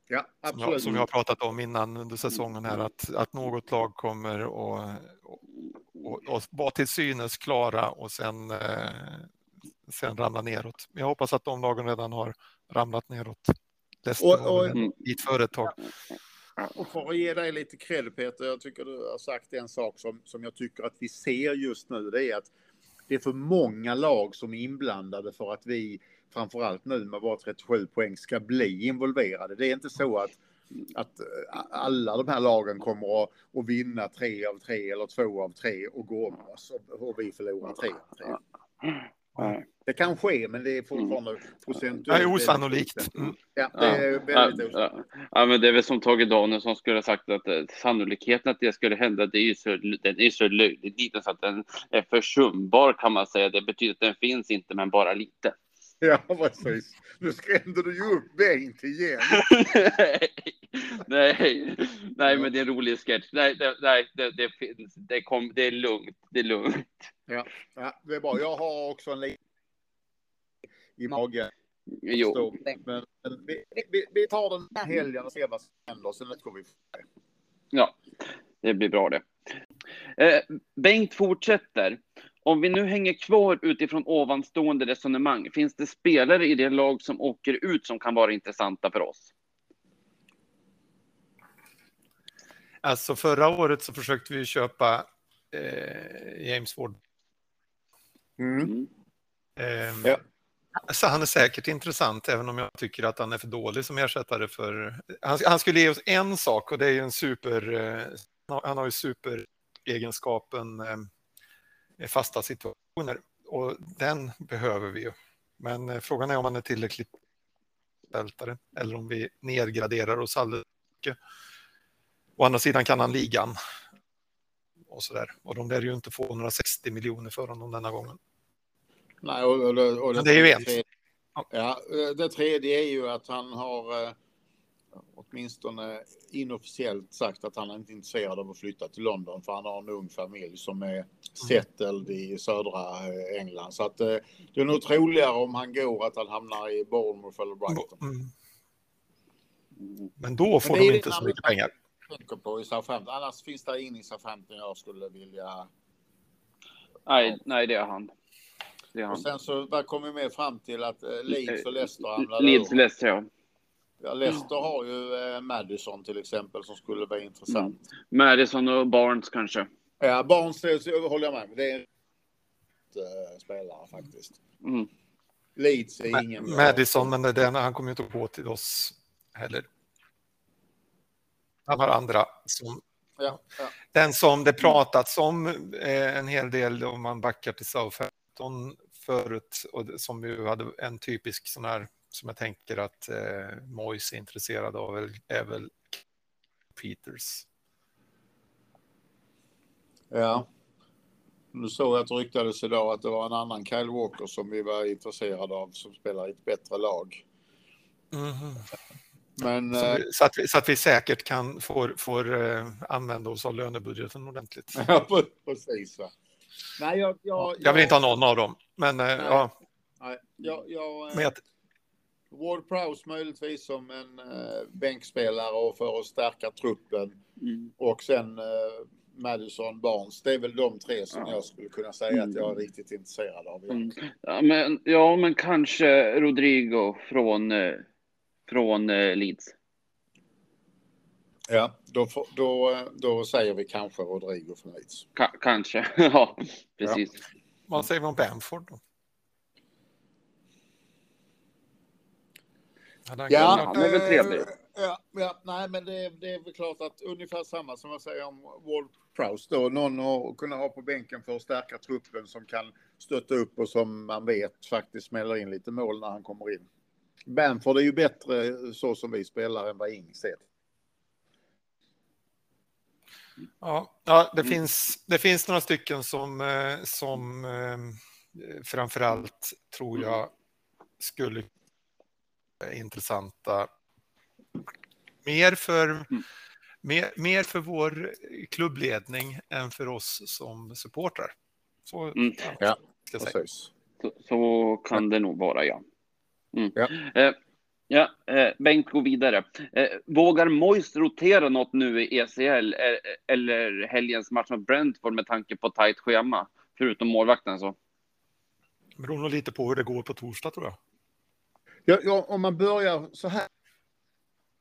Ja, absolut. Som jag, som jag har pratat om innan under säsongen här, att, att något lag kommer och, och, och, vara till synes klara och sen, eh, sen ramla neråt. Jag hoppas att de lagen redan har ramlat neråt. Leicester och, och, mm. dit företag. Och för att ge dig lite cred Peter, jag tycker du har sagt en sak som, som jag tycker att vi ser just nu. Det är att det är för många lag som är inblandade för att vi, framförallt nu med våra 37 poäng, ska bli involverade. Det är inte så att att eh, alla de här lagen kommer att, att vinna tre av tre eller två av tre och gå om oss och, vi förlorar tre av tre. Det kan ske, men det är fortfarande mm. procentuellt. Det är osannolikt. Mm. Ja, det är väldigt ja, osannolikt. Ja, men det är väl som Tage Danielsson skulle ha sagt att eh, sannolikheten att det skulle hända, det är ju så, den är så löjligt liten så att den är försumbar kan man säga. Det betyder att den finns inte, men bara lite. Ja, precis. Nu skrämde du ju upp Bengt igen. nej, nej, men det är en rolig sketch. Nej, det, nej, det, det, det, kom, det är lugnt. Det är lugnt. Ja, ja, det är bra. Jag har också en liten i magen. Jo. Men, men vi, vi, vi, tar den här helgen och ser vad som händer. Sen går vi. Ja, det blir bra det. Eh, Bengt fortsätter. Om vi nu hänger kvar utifrån ovanstående resonemang, finns det spelare i det lag som åker ut som kan vara intressanta för oss? Alltså förra året så försökte vi köpa eh, James Ward. Mm. Eh, ja. Så han är säkert intressant, även om jag tycker att han är för dålig som ersättare för... Han, han skulle ge oss en sak och det är ju en super... Eh, han har ju superegenskapen eh, fasta situationer och den behöver vi ju. Men eh, frågan är om han är tillräckligt bältare eller om vi nedgraderar oss alldeles mycket. Å andra sidan kan han ligan och så där. Och de lär ju inte få några 60 miljoner för honom denna gången. Nej, och, och, och, och Men det är ju en. Tredje, ja, det tredje är ju att han har eh, åtminstone inofficiellt sagt att han är inte intresserad av att flytta till London för han har en ung familj som är settled i södra eh, England. Så att eh, det är nog troligare om han går att han hamnar i Bournemouth eller Brighton. Mm. Men då får Men de inte så mycket pengar. På i Southampton. Annars finns det ingen i Southampton jag skulle vilja... Nej, nej det är han. Och sen så där kom vi med fram till att eh, Leeds och Leicester hamnade Leeds och Leicester, ja. Ja, Leicester har ju eh, Madison till exempel som skulle vara intressant. Mm. Madison och Barnes kanske. Ja, Barnes det, håller jag med Det är en äh, spelare faktiskt. Mm. Leeds är Ma ingen Madison, men den, han kommer ju inte gå till oss heller. Han har andra som ja, ja. Den som det pratats om eh, en hel del om man backar till Southampton förut och som ju hade en typisk sån här som jag tänker att eh, Moise är intresserad av är väl Peters. Ja. Nu såg jag att det ryktades idag att det var en annan Kyle Walker som vi var intresserade av som spelar i ett bättre lag. Mm. Men, så, vi, så, att vi, så att vi säkert kan får, får eh, använda oss av lönebudgeten ordentligt. Ja, precis. Va? Nej, jag, jag, jag vill inte ha någon av dem, men eh, nej, ja. Nej, jag, jag, men jag, Ward Prowse möjligtvis som en uh, bänkspelare och för att stärka truppen. Mm. Och sen uh, Madison Barnes. Det är väl de tre som ja. jag skulle kunna säga att jag är mm. riktigt intresserad av. Mm. Ja, men, ja, men kanske Rodrigo från, uh, från Leeds. Ja, då, då, då säger vi kanske Rodrigo från Leeds. Ka kanske, ja, precis. Ja. Vad säger vi om Bamford då? Ja, han är väl trevlig. Eh, ja, ja, nej, men det, det, är väl klart att ungefär samma som jag säger om Ward Prowse då. Någon att kunna ha på bänken för att stärka truppen som kan stötta upp och som man vet faktiskt smäller in lite mål när han kommer in. Bamford är ju bättre så som vi spelar än vad Ings är. Ja, ja det, mm. finns, det finns några stycken som, eh, som eh, framförallt tror jag skulle intressanta. Mer för, mm. mer, mer för vår klubbledning än för oss som supportrar. Så, mm. ja, precis. Så, så, kan det nog vara, ja. Mm. ja. Eh, ja eh, Bengt går vidare. Eh, vågar Moist rotera något nu i ECL eh, eller helgens match mot Brentford med tanke på tajt schema? Förutom målvakten så. Det beror nog lite på hur det går på torsdag tror jag. Ja, ja, om man börjar så här,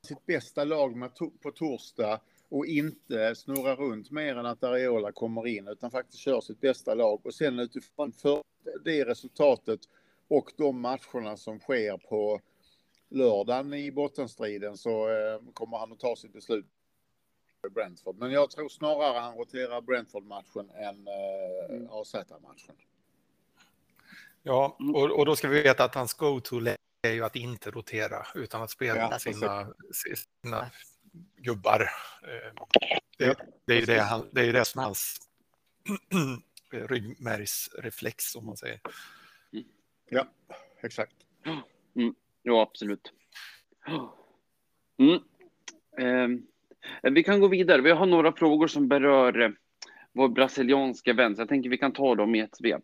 sitt bästa lag med to på torsdag och inte snurra runt mer än att Ariola kommer in, utan faktiskt kör sitt bästa lag och sen utifrån för det resultatet och de matcherna som sker på lördagen i bottenstriden så eh, kommer han att ta sitt beslut Brentford. Men jag tror snarare han roterar Brentford-matchen än eh, mm. AZ-matchen. Ja, och, och då ska vi veta att hans go-to är ju att inte rotera utan att spela ja, sina, sina gubbar. Eh, det, det, är ju det, han, det, är det som är hans ryggmärgsreflex om man säger. Ja, exakt. Mm, ja, absolut. Mm. Eh, vi kan gå vidare. Vi har några frågor som berör eh, vår brasilianska vän. Så jag tänker vi kan ta dem i ett svep.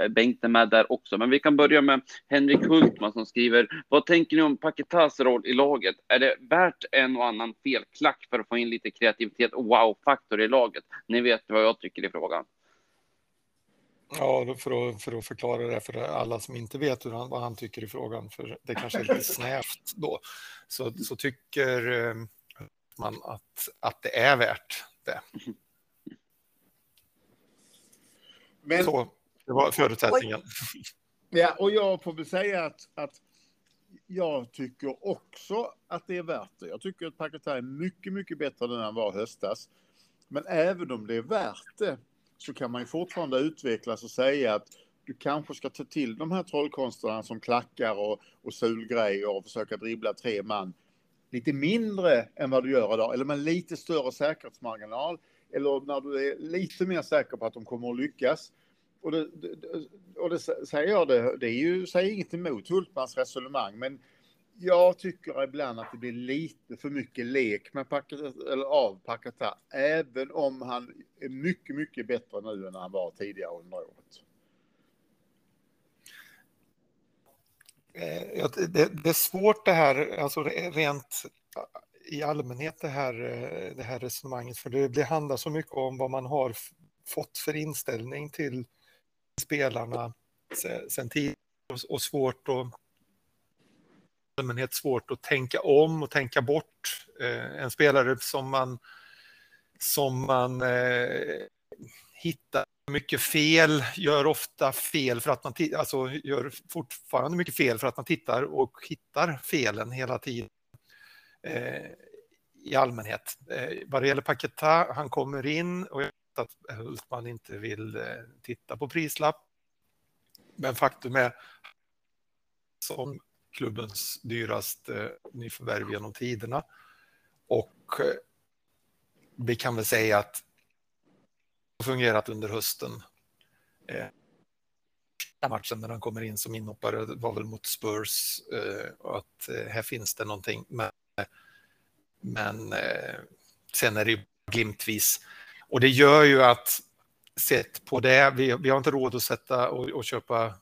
Eh, Bengt är med där också, men vi kan börja med Henrik Hultman som skriver. Vad tänker ni om Paketas roll i laget? Är det värt en och annan felklack för att få in lite kreativitet och wow-faktor i laget? Ni vet vad jag tycker i frågan. Ja, för att, för att förklara det för alla som inte vet hur han, vad han tycker i frågan, för det kanske är lite snävt då, så, så tycker eh, man att, att det är värt det. Men, så, det var förutsättningen. Ja, och jag får väl säga att, att jag tycker också att det är värt det. Jag tycker att Paketa är mycket, mycket bättre än han var höstas. Men även om det är värt det så kan man ju fortfarande utvecklas och säga att du kanske ska ta till de här trollkonsterna som klackar och, och sulgrejer och försöka dribbla tre man lite mindre än vad du gör idag, eller med lite större säkerhetsmarginal eller när du är lite mer säker på att de kommer att lyckas. Och det, och det säger jag, det, det är ju, säger inget emot Hultmans resonemang, men jag tycker ibland att det blir lite för mycket lek med Pakata, eller av Paketa. även om han är mycket, mycket bättre nu än han var tidigare under året. Eh, det, det, är svårt det här, alltså rent eh, i allmänhet det här, eh, det här resonemanget, för det, det handlar så mycket om vad man har fått för inställning till spelarna sen tidigare och svårt att allmänhet svårt att tänka om och tänka bort eh, en spelare som man som man eh, hittar mycket fel, gör ofta fel för att man alltså gör fortfarande mycket fel för att man tittar och hittar felen hela tiden. Eh, i allmänhet. Eh, vad det gäller Paketa, han kommer in och jag vet att Hultman inte vill eh, titta på prislapp. Men faktum är som klubbens dyraste nyförvärv genom tiderna. Och eh, vi kan väl säga att det har fungerat under hösten. Eh, Den matchen när han kommer in som inhoppare var väl mot Spurs eh, och att här finns det någonting. Men, men sen är det ju glimtvis. Och det gör ju att sett på det, vi, vi har inte råd att sätta och, och köpa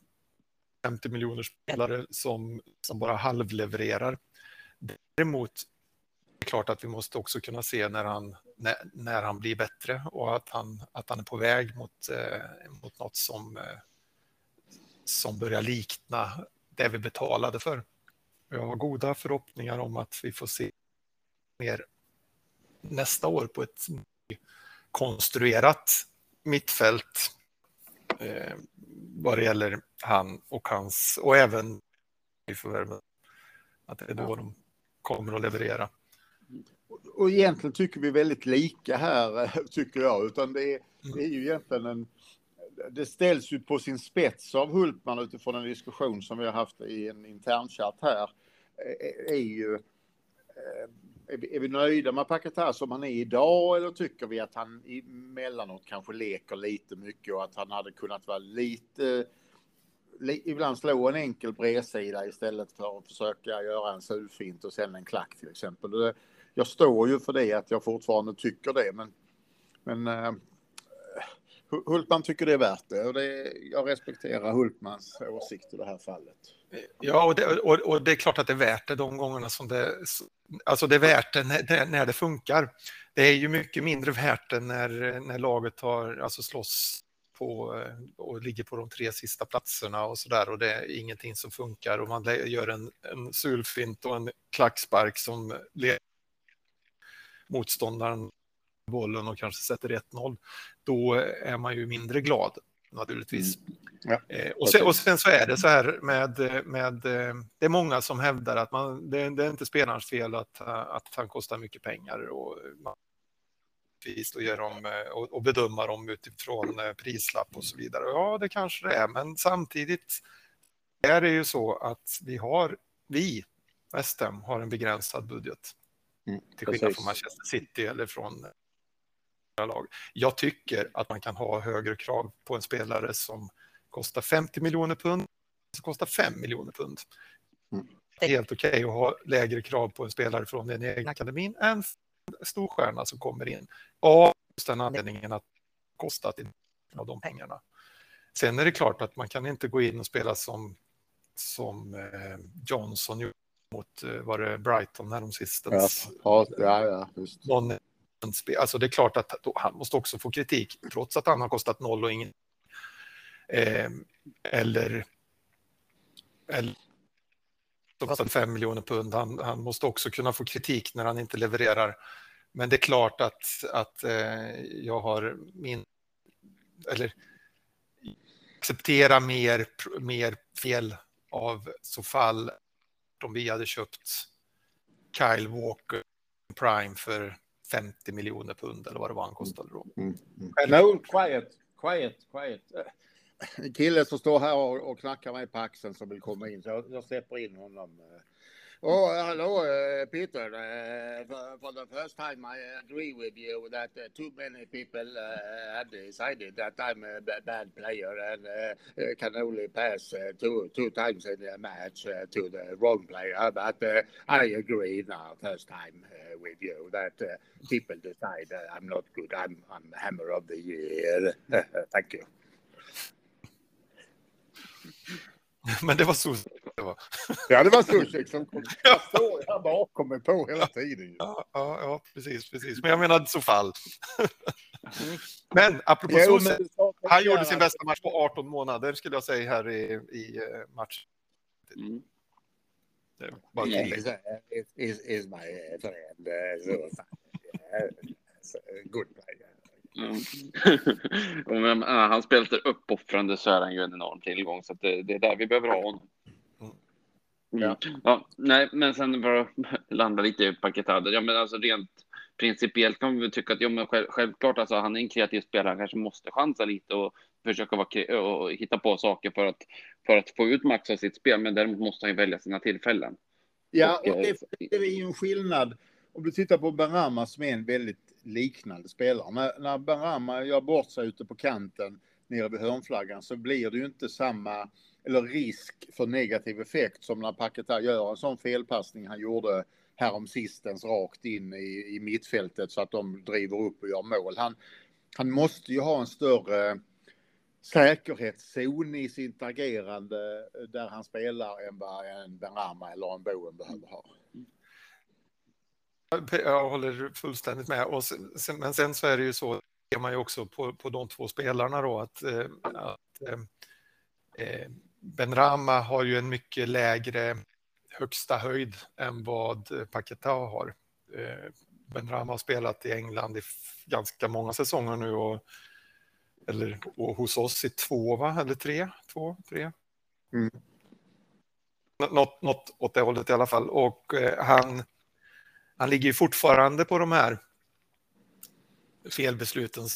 50 miljoner spelare som, som bara halvlevererar. Däremot är det klart att vi måste också kunna se när han, när, när han blir bättre och att han, att han är på väg mot, eh, mot något som, eh, som börjar likna det vi betalade för. Jag har goda förhoppningar om att vi får se mer nästa år på ett konstruerat mittfält eh, vad det gäller han och hans och även i förvärven. Att det är då de kommer att leverera. Och egentligen tycker vi väldigt lika här, tycker jag, utan det är, det är ju egentligen en det ställs ju på sin spets av Hultman utifrån en diskussion som vi har haft i en internchatt här. Är ju är vi, är vi nöjda med Paketar som han är idag eller tycker vi att han emellanåt kanske leker lite mycket och att han hade kunnat vara lite li, ibland slå en enkel bredsida istället för att försöka göra en sulfint och sen en klack till exempel. Det, jag står ju för det att jag fortfarande tycker det men, men uh, Hultman tycker det är värt det och det, jag respekterar Hultmans åsikt i det här fallet. Ja, och det, och, och det är klart att det är värt det de gångerna som det... Alltså det är värt det när, när det funkar. Det är ju mycket mindre värt det när, när laget har, alltså slåss på och ligger på de tre sista platserna och så där och det är ingenting som funkar och man gör en, en sulfint och en klackspark som leder motståndaren bollen och kanske sätter 1-0, då är man ju mindre glad naturligtvis. Mm. Ja. Eh, och, sen, och, sen, så är det så här med, med eh, det är många som hävdar att man, det, det är inte spelarens fel att, att han kostar mycket pengar och man och, ger dem, eh, och, och bedöma dem utifrån prislapp och så vidare. Ja, det kanske det är, men samtidigt är det ju så att vi har, vi, West Ham, har en begränsad budget. Mm, till skillnad från Manchester City eller från lag. Jag tycker att man kan ha högre krav på en spelare som kostar 50 miljoner pund, som kostar 5 miljoner pund. Mm. Helt okej okay att ha lägre krav på en spelare från den egna akademin än stor stjärna som kommer in. Av just den anledningen att det kostat av de pengarna. Sen är det klart att man kan inte gå in och spela som, som eh, Johnson gjorde mot eh, var det Brighton häromsistens. Ja, ja, ja, just. Någon Alltså det är klart att han måste också få kritik, trots att han har kostat noll och ingen. Eh, eller eller kostat fem miljoner pund. Han, han, måste också kunna få kritik när han inte levererar. Men det är klart att, att eh, jag har min... Eller acceptera mer, mer fel av så fall om vi hade köpt Kyle Walker Prime för 50 miljoner pund eller vad det var han kostade då. Mm, mm. No, quiet, quiet, quiet. En kille som står här och, och knackar mig på axeln som vill komma in, så jag, jag släpper in honom. Oh, eh, hello, uh, eh, Peter. Uh, for, for, the first time, I agree with you that uh, too many people have decided that I'm a bad player and can only pass two two times in a match to the wrong player. But I agree now, first time with you, that people decide I'm not good. I'm I'm hammer of the year. Thank you. Men det var var. Ja, det var Zuzek som kom. Jag står här bakom mig på hela tiden. Ja, ja, ja, precis, precis. Men jag menade så fall. Men apropå jo, Zuzek, han gjorde sin bästa match på 18 månader skulle jag säga här i, i uh, match. Mm. Det var is, is, is my friend. Uh, so, good player. Mm. men, han spelar uppoffrande så är han ju en enorm tillgång så det, det, är där vi behöver ha honom. Ja. ja. nej, men sen bara landa lite i paketet. Ja, men alltså rent principiellt kan vi tycka att ja, men själv, självklart, alltså han är en kreativ spelare. Han kanske måste chansa lite och försöka vara och hitta på saker för att för att få ut max av sitt spel. Men däremot måste han ju välja sina tillfällen. Ja, och, och det, det är ju en skillnad. Om du tittar på Berama som är en väldigt liknande spelare. När, när Berama gör bort sig ute på kanten nere vid hörnflaggan så blir det ju inte samma eller risk för negativ effekt som när Paketa gör en sån felpassning han gjorde härom sistens rakt in i, i mittfältet så att de driver upp och gör mål. Han, han måste ju ha en större säkerhetszon i sitt agerande där han spelar än vad en Benrahma eller en Boen behöver ha. Jag håller fullständigt med. Och sen, men sen så är det ju så, ser man ju också på, på de två spelarna då, att, eh, att eh, eh Benrahma har ju en mycket lägre högsta höjd än vad Paketa har. Eh, Benrahma har spelat i England i ganska många säsonger nu och eller och hos oss i två, va? Eller tre? Två, tre? Mm. Något, något åt det hållet i alla fall. Och eh, han, han ligger ju fortfarande på de här felbesluten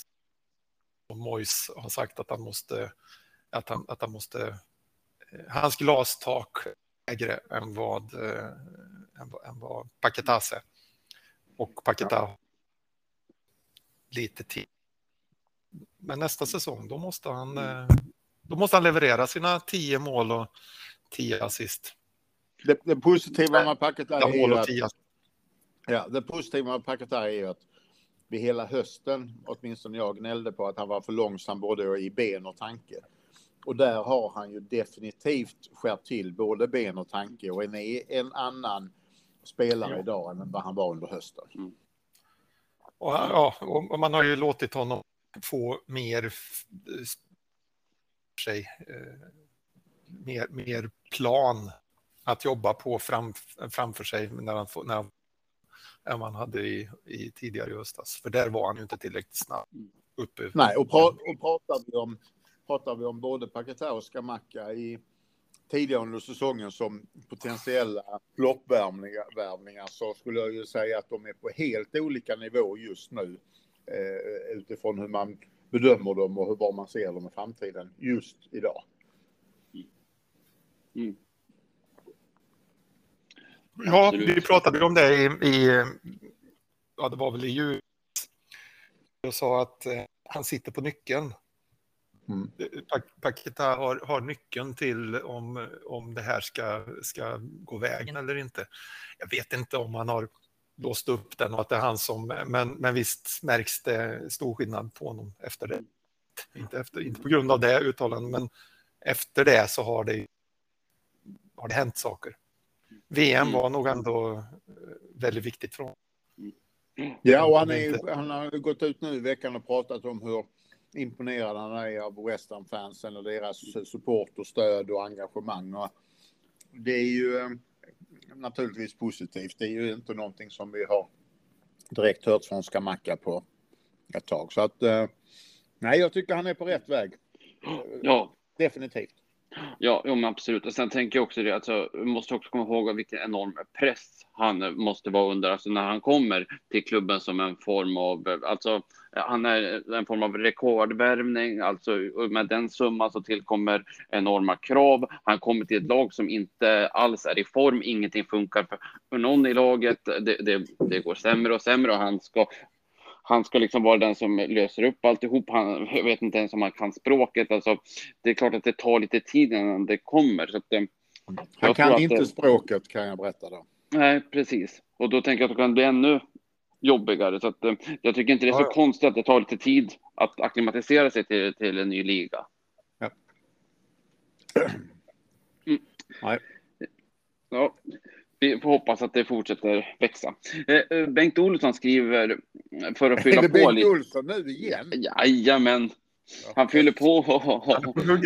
som Mois har sagt att han måste, att han, att han måste, eh, hans glastak lägre än vad, eh, än, än vad Paketas är. Och Paketa lite till. Men nästa säsong, då måste han, mm. eh, då måste han leverera sina tio mål och tio assist. Det, det positiva med Paketa är ju att, ja, det positiva med Paketa är ju att vi hela hösten, åtminstone jag, gnällde på att han var för långsam både i ben och tanke. Och där har han ju definitivt skärpt till både ben och tanke och är en annan spelare ja. idag än vad han var under hösten. Mm. Och, ja, och man har ju låtit honom få mer sig, eh, mer, mer plan att jobba på fram, framför sig när han, när han, än man hade i, i tidigare i höstas. För där var han ju inte tillräckligt snabb uppe. Nej, och, pra, och pratar, vi om, pratar vi om både Paketa och Skamacka i tidigare under säsongen som potentiella floppvärvningar så skulle jag ju säga att de är på helt olika nivå just nu eh, utifrån hur man bedömer dem och hur bra man ser dem i framtiden just idag. Mm. Ja, vi pratade om det i, i, ja det var väl i jul. Jag sa att eh, han sitter på nyckeln. Mm. Paketa har, har nyckeln till om, om det här ska, ska gå vägen eller inte. Jag vet inte om han har låst upp den och att det är han som, men, men visst märks det stor skillnad på honom efter det. Inte, efter, inte på grund av det uttalandet, men efter det så har det, har det hänt saker. VM var nog ändå eh, väldigt viktigt för honom. Ja, och han, är, han har gått ut nu i veckan och pratat om hur imponerad han är av West Ham-fansen och deras support och stöd och engagemang. Och det är ju eh, naturligtvis positivt. Det är ju inte någonting som vi har direkt hört från Skamacka på ett tag. Så att eh, nej, jag tycker han är på rätt väg. Ja. Definitivt. Ja, jo, men absolut. Och sen tänker jag också det, alltså, vi måste också komma ihåg vilken enorm press han måste vara under, alltså när han kommer till klubben som en form av, alltså han är en form av rekordvärvning, alltså med den summan så tillkommer enorma krav. Han kommer till ett lag som inte alls är i form, ingenting funkar för någon i laget. Det, det, det går sämre och sämre och han ska han ska liksom vara den som löser upp alltihop. Han, jag vet inte ens om han kan språket. Alltså, det är klart att det tar lite tid innan det kommer. Så att, eh, han kan inte det, språket kan jag berätta då. Nej, precis. Och då tänker jag att det kan bli ännu jobbigare. Så att, eh, jag tycker inte det är så ja, ja. konstigt att det tar lite tid att acklimatisera sig till, till en ny liga. Ja. Mm. Nej. Ja, vi får hoppas att det fortsätter växa. Eh, eh Bengt Olsson skriver för att fylla på lite. Är det Bengt Olsson nu igen? Jajamän. Han fyller på.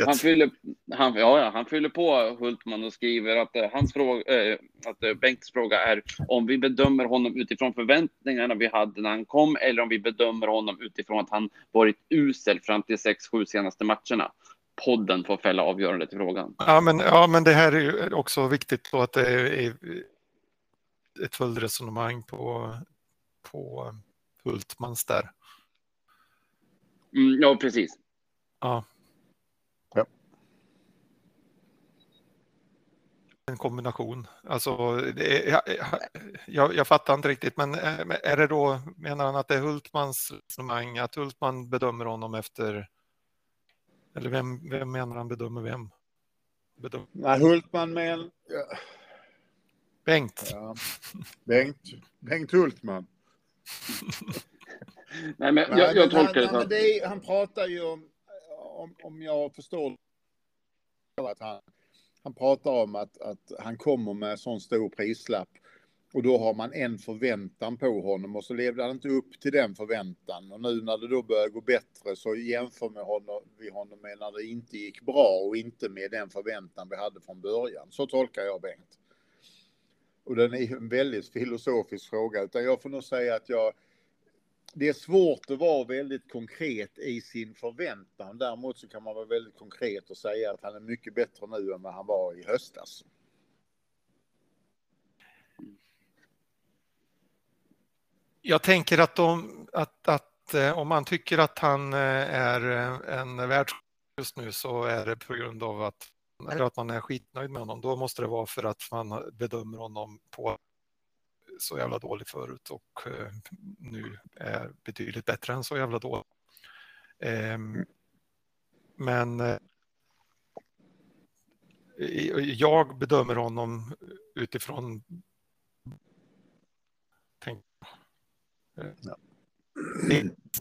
Han fyller, han, ja, han fyller på Hultman och skriver att, eh, hans fråga, äh, att Bengts fråga är om vi bedömer honom utifrån förväntningarna vi hade när han kom eller om vi bedömer honom utifrån att han varit usel fram till sex, sju senaste matcherna. Podden får fälla avgörandet i frågan. Ja, men, ja, men det här är ju också viktigt då att det är ett följdresonemang på, på Hultmans där. Mm, ja, precis. Ja. Ja. En kombination. Alltså, det är, jag, jag, jag fattar inte riktigt, men är det då, menar han att det är Hultmans resonemang, att Hultman bedömer honom efter, eller vem, vem menar han bedömer vem? Bedömer. Nej, Hultman men... Ja. Bengt. Ja. Bengt. Bengt Hultman. nej, men jag, jag, jag tolkar det så. Det han pratar ju om, om, om jag förstår att han, han pratar om att, att han kommer med sån stor prislapp och då har man en förväntan på honom och så levde han inte upp till den förväntan och nu när det då börjar gå bättre så jämför vi honom, vi honom med när det inte gick bra och inte med den förväntan vi hade från början. Så tolkar jag Bengt. Och den är en väldigt filosofisk fråga, utan jag får nog säga att jag det är svårt att vara väldigt konkret i sin förväntan. Däremot så kan man vara väldigt konkret och säga att han är mycket bättre nu än vad han var i höstas. Jag tänker att, de, att, att eh, om man tycker att han eh, är en världsstjärna just nu så är det på grund av att eller att man är skitnöjd med honom, då måste det vara för att man bedömer honom på så jävla dålig förut och eh, nu är betydligt bättre än så jävla dålig. Eh, men eh, jag bedömer honom utifrån ja.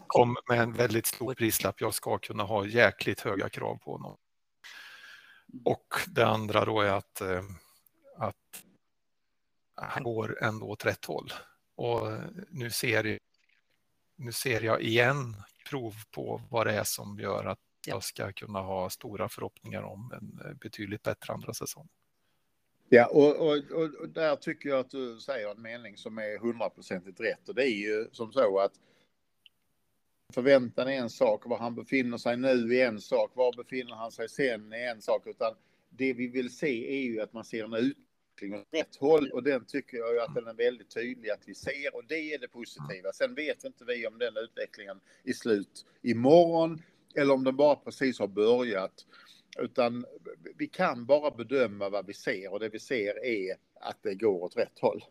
kom med en väldigt stor prislapp. Jag ska kunna ha jäkligt höga krav på honom. Och det andra då är att, eh, att han går ändå åt rätt håll. Och nu ser, nu ser jag igen prov på vad det är som gör att jag ska kunna ha stora förhoppningar om en eh, betydligt bättre andra säsong. Ja, och, och, och, där tycker jag att du säger en mening som är hundraprocentigt rätt. Och det är ju som så att förväntan är en sak, var han befinner sig nu är en sak, var befinner han sig sen är en sak, utan det vi vill se är ju att man ser en utveckling åt rätt håll och den tycker jag ju att den är väldigt tydlig att vi ser och det är det positiva. Sen vet inte vi om den utvecklingen är slut imorgon eller om den bara precis har börjat. Utan vi kan bara bedöma vad vi ser och det vi ser är att det går åt rätt håll.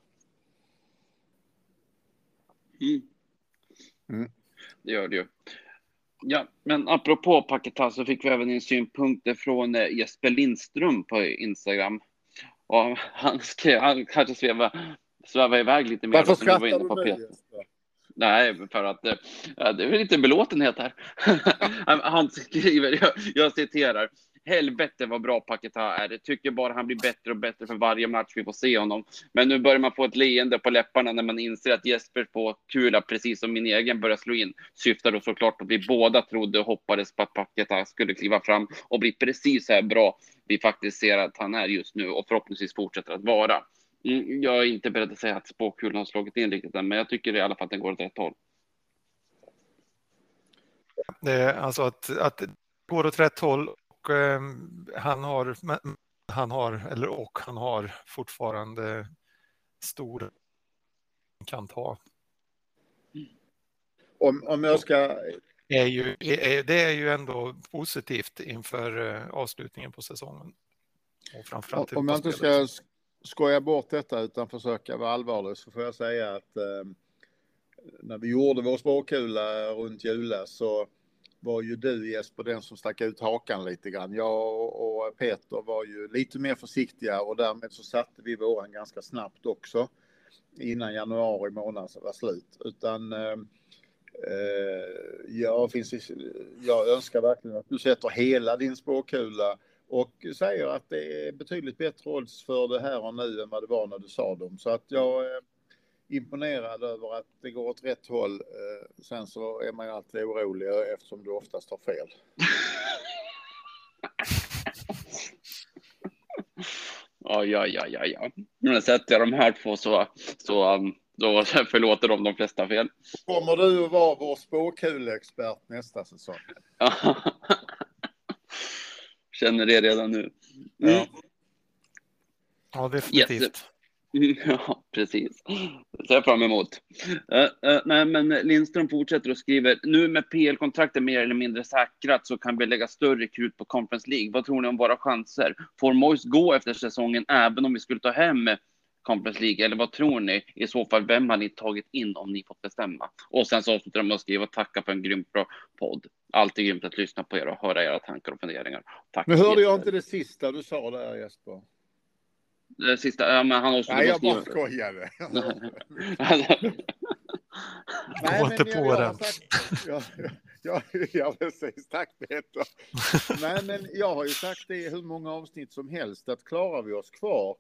Mm. Mm. Det gör det ju. Ja, men apropå Paketa så fick vi även in synpunkter från eh, Jesper Lindström på Instagram. Och han skrev, han kanske svävade, svävade iväg lite mer. Varför skrattar du nu Jesper? Nej, för att eh, det är lite belåtenhet här. han skriver, jag, jag citerar, helvete vad bra Paketa är. Jag tycker bara han blir bättre och bättre för varje match vi får se honom. Men nu börjar man få ett leende på läpparna när man inser att Jesper på kula, precis som min egen, börjar slå in. Syftar då såklart att vi båda trodde och hoppades på att Paketa skulle kliva fram och bli precis så här bra vi faktiskt ser att han är just nu och förhoppningsvis fortsätter att vara. Mm, jag är inte beredd att säga att spåkulan har slagit in riktigt än, men jag tycker i alla fall att den går åt rätt håll. Eh, alltså att, att det går åt rätt håll och eh, han har, han har, eller och han har fortfarande stor kan ta. Om, om jag ska... Är ju, det är ju ändå positivt inför eh, avslutningen på säsongen. Och framförallt om jag inte ska skoja bort detta utan försöka vara allvarlig så får jag säga att eh, när vi gjorde vår spåkula runt Jula så var ju du Jesper den som stack ut hakan lite grann. Jag och Peter var ju lite mer försiktiga och därmed så satte vi våran ganska snabbt också innan januari månad var slut. Utan eh, eh jag, finns, jag önskar verkligen att du sätter hela din spåkula och säger att det är betydligt bättre odds för det här och nu än vad det var när du sa dem. Så att jag eh, imponerad över att det går åt rätt håll. Eh, sen så är man ju alltid orolig eftersom du oftast har fel. Ja, ja, ja, ja, ja. Nu sätter jag de här två så, så um, då förlåter de de flesta fel. Kommer du att vara vår spåkulexpert nästa säsong? Känner det redan nu. Mm. Ja. Ja, definitivt. Yes. Ja, precis. Det ser jag fram emot. Uh, uh, nej, men Lindström fortsätter och skriver, nu med PL-kontraktet mer eller mindre säkrat så kan vi lägga större krut på Conference League. Vad tror ni om våra chanser? Får Moise gå efter säsongen även om vi skulle ta hem Conference League? Eller vad tror ni? I så fall, vem har ni tagit in om ni fått bestämma? Och sen så avslutar de med att skriva tacka för en grymt bra podd. Alltid grymt att lyssna på er och höra era tankar och funderingar. Tack. Nu hörde jag inte det sista du sa där Jesper. Det sista, ja, men han också Nej, jag bara skojade. Gå inte på jag, den. Ja, ja, ja, precis. Tack Peter. Nej, men jag har ju sagt det i hur många avsnitt som helst att klarar vi oss kvar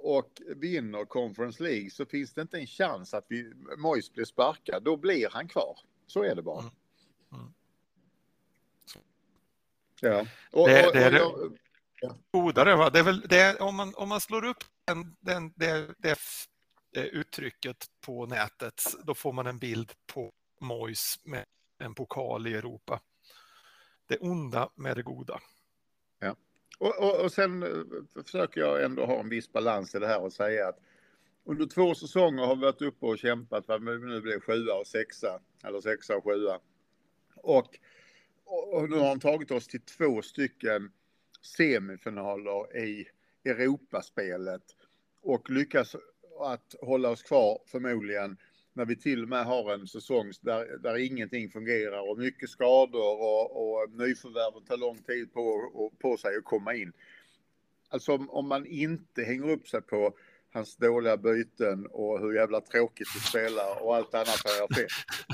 och, vinner Conference League så finns det inte en chans att vi, Mois blir sparkad. Då blir han kvar. Så är det bara. Mm. Mm. Ja. Och, Det- och, det och det. jag, godare. Va? Det är väl, det är, om, man, om man slår upp den, den, det, det, uttrycket på nätet, då får man en bild på Mois med en pokal i Europa. Det onda med det goda. Och, och, och sen eh, försöker jag ändå ha en viss balans i det här och säga att under två säsonger har vi varit uppe och kämpat vad vi nu blir sjua och sexa eller sexa och sjua. Och, och, och nu har han tagit oss till två stycken semifinaler i Europaspelet och lyckas att hålla oss kvar förmodligen när vi till och med har en säsong där, där ingenting fungerar och mycket skador och, och nyförvärven tar lång tid på, och, på sig att komma in. Alltså om, om man inte hänger upp sig på hans dåliga byten och hur jävla tråkigt vi spelar och allt annat har jag fel.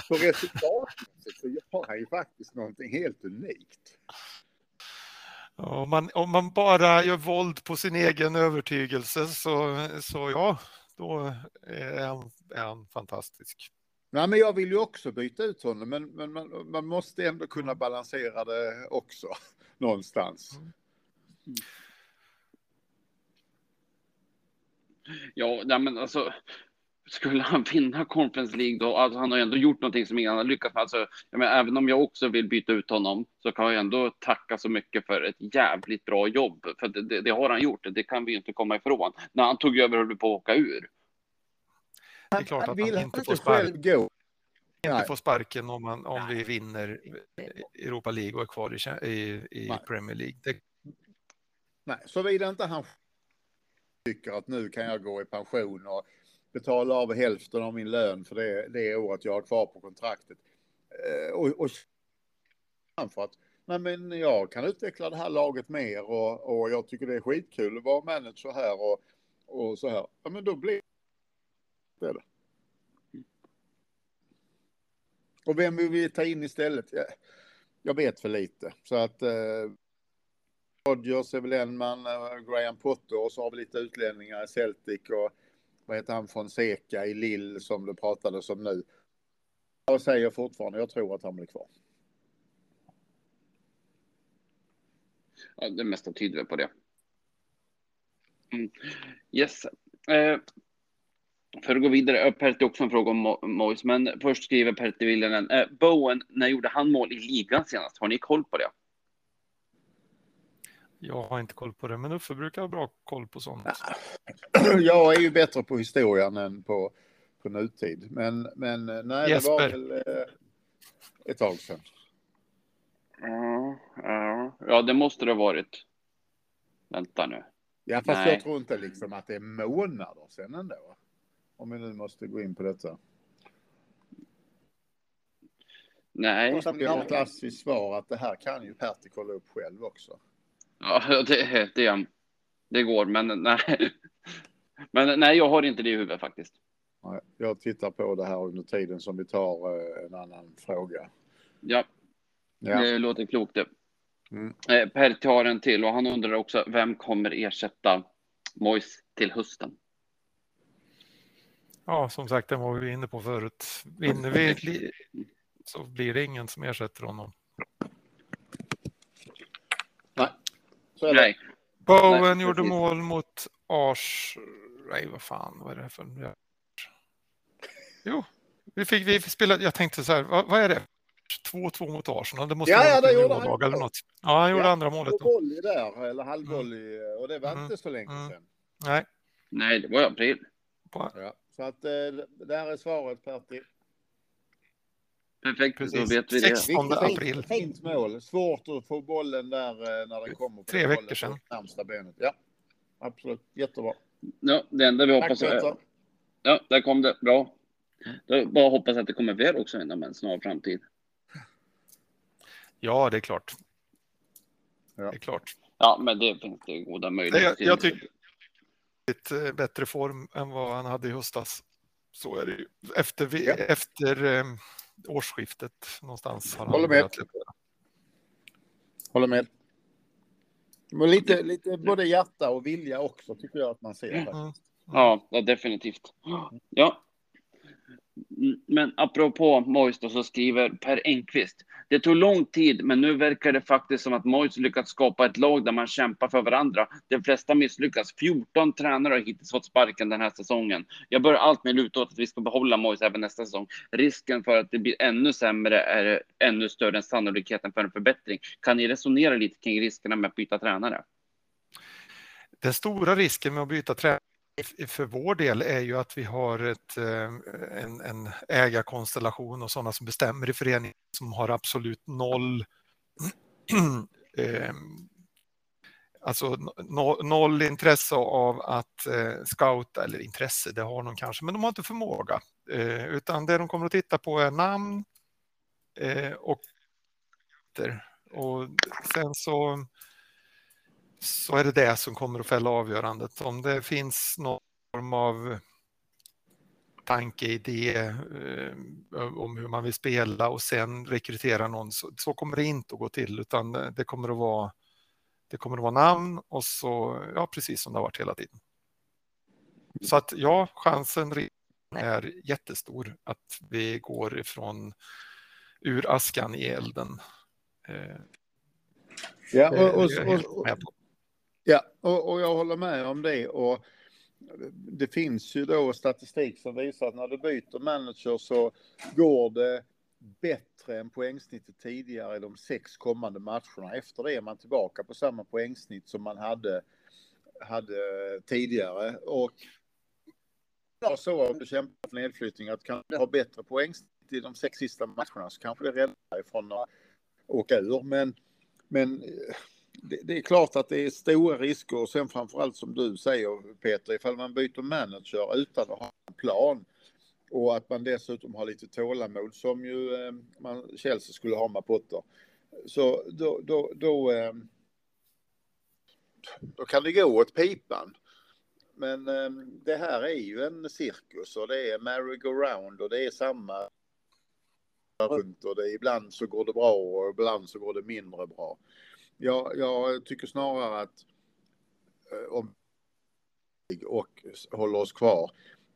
Så resultatmässigt så har han ju faktiskt någonting helt unikt. Om man, om man bara gör våld på sin egen övertygelse så, så ja, då är han, är han fantastisk. Nej, men jag vill ju också byta ut honom, men, men man, man måste ändå kunna balansera det också någonstans. Ja, nej, men alltså. Skulle han vinna Conference League då? Alltså, han har ju ändå gjort någonting som ingen annan lyckats med. Alltså, jag menar, även om jag också vill byta ut honom så kan jag ändå tacka så mycket för ett jävligt bra jobb. För det, det, det har han gjort. Det kan vi ju inte komma ifrån. När han tog över höll vi på att åka ur. Det är klart att han inte får inte spark- själv gå. Inte får sparken om, man, om vi vinner Europa League och är kvar i, i. Premier League. Det, Nej, såvida inte han tycker att nu kan jag gå i pension och betala av hälften av min lön för det, det året jag har kvar på kontraktet. Eh, och, och för att nej men jag kan utveckla det här laget mer och, och jag tycker det är skitkul att vara manager här och, och så här. Ja, men då blir det det. Och vem vill vi ta in istället? Jag, jag vet för lite. Så att eh, Rodgers är väl en man, eh, Graham Potter och så har vi lite utlänningar i Celtic och vad heter han Fonseca, i Lill som det pratades om nu. Jag säger fortfarande, jag tror att han blir kvar. Ja, det mesta tyder väl på det. Mm. Yes. Eh, för att gå vidare, Pertti också en fråga om Mo- Mois, men först skriver Pertti Viljanen. Eh, Bowen, när gjorde han mål i ligan senast? Har ni koll på det? Jag har inte koll på det, men Uffe brukar ha bra koll på sånt. Jag är ju bättre på historien än på, på nutid. Men, men eh, nej, det var Jesper. väl eh, ett tag sedan. Ja, ja. ja, det måste det ha varit. Vänta nu. Ja, fast Nej. jag tror inte liksom att det är månader sedan ändå. Om vi nu måste gå in på detta. Nej. Och jag har ett klassiskt svar att det här kan ju Pertti kolla upp själv också. Ja, det, det, det går, men nej. Men nej, jag har inte det i huvudet faktiskt. Jag tittar på det här under tiden som vi tar eh, en annan fråga. Ja, Ja. det låter klokt det. Mm. Eh, Pertti har en till och han undrar också vem kommer ersätta Mois till hösten? Ja, som sagt, det var vi inne på förut. Vinner vi så blir det ingen som ersätter honom. Så är det. Nej, Bowen Nej, gjorde mål mot Ars... Nej, vad fan, vad är det för... Jo, vi fick, vi fick spela... Jag tänkte så här, vad, vad är det? 2-2 mot Arsenal. Det måste Ja, vara ja, det gjorde han. eller något. Ja, han gjorde Ja, andra målet. Volley där, eller halvvolley, och det var Mm. inte så länge Mm. sedan. Nej, Nej, det var i april. Ja. Så att eh, där är svaret Pertti. Perfekt, Precis. då vet vi det. 16 Riktigt april. Fint, mål. Svårt att få bollen där eh, när den kommer. på Tre det veckor sedan. Närmsta benet. Ja, absolut. Jättebra. Ja, det enda vi Tack hoppas är... Peter. Ja, där kom det. Bra. Då bara hoppas att det kommer fler också inom en snar framtid. ja, det är klart. Ja. Det är klart. Ja, men det finns det goda möjligheter Jag, jag tycker lite bättre form än vad han hade i höstas. Så är det ju. Efter, vi, Ja. efter eh, årsskiftet någonstans. Har Håller med. Håller med. Men lite, lite både hjärta och vilja också tycker jag att man ser. Mm. Ja, definitivt. Ja. Men apropå Mois då, så skriver Per Engqvist. Det tog lång tid, men nu verkar det faktiskt som att Mois lyckats skapa ett lag där man kämpar för varandra. De flesta misslyckas. 14 tränare har hittills fått sparken den här säsongen. Jag börjar alltmer luta åt att vi ska behålla Mois även nästa säsong. Risken för att det blir ännu sämre är ännu större än sannolikheten för en förbättring. Kan ni resonera lite kring riskerna med att byta tränare? Den stora risken med att byta tränare för vår del är ju att vi har ett, eh, en, en ägarkonstellation och sådana som bestämmer i föreningen som har absolut noll eh, Alltså no, noll intresse av att eh, scouta, eller intresse, det har de kanske, men de har inte förmåga. Eh, utan det de kommer att titta på är namn eh, och och sen så så är det det som kommer att fälla avgörandet. Om det finns någon form av tanke, idé eh, om hur man vill spela och sen rekrytera någon, så, så kommer det inte att gå till, utan det kommer att vara det kommer att vara namn och så, ja precis som det har varit hela tiden. Så att ja, chansen är jättestor att vi går ifrån ur askan i elden. Eh, Ja, och, och, och ja och, och jag håller med om det. Och det finns ju då statistik som visar att när du byter manager så går det bättre än poängsnittet tidigare i de sex kommande matcherna. Efter det är man tillbaka på samma poängsnitt som man hade, hade tidigare. Och ja, så om du kämpar för nedflyttning att kan du ha bättre poängsnitt i de sex sista matcherna så kanske det räddar dig från att åka ur. Men, men det, det är klart att det är stora risker och sen framförallt som du säger Peter, ifall man byter manager utan att ha en plan och att man dessutom har lite tålamod som ju eh, man, Chelsea skulle ha med Potter. Så då, då, då, eh, då kan det gå åt pipan. Men eh, det här är ju en cirkus och det är merry-go-round och det är samma runt och det, ibland så går det bra och ibland så går det mindre bra. Jag, jag tycker snarare att eh, om och håller oss kvar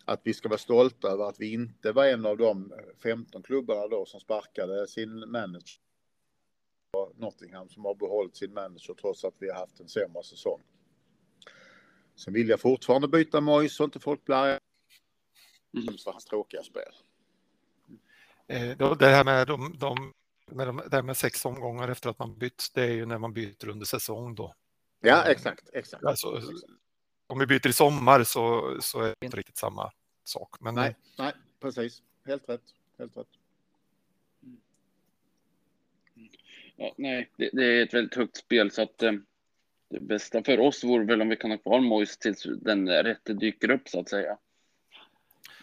att vi ska vara stolta över att vi inte var en av de 15 klubbarna då som sparkade sin manager. Nottingham som har behållit sin manager trots att vi har haft en sämre säsong. Sen vill jag fortfarande byta Moise så inte folk blir arga Mm. för hans tråkiga spel. Eh, Det här med, de, de, med, de, det här med sex omgångar efter att man bytt, det är ju när man byter under säsong då. Ja, exakt, exakt. Alltså, om vi byter i sommar så, så är det inte riktigt samma sak. Men Nej, nej, precis. Helt rätt. Helt rätt. Ja, nej, det, det är ett väldigt högt spel så att eh, det bästa för oss vore väl om vi kan ha kvar Moise tills den rätte dyker upp så att säga.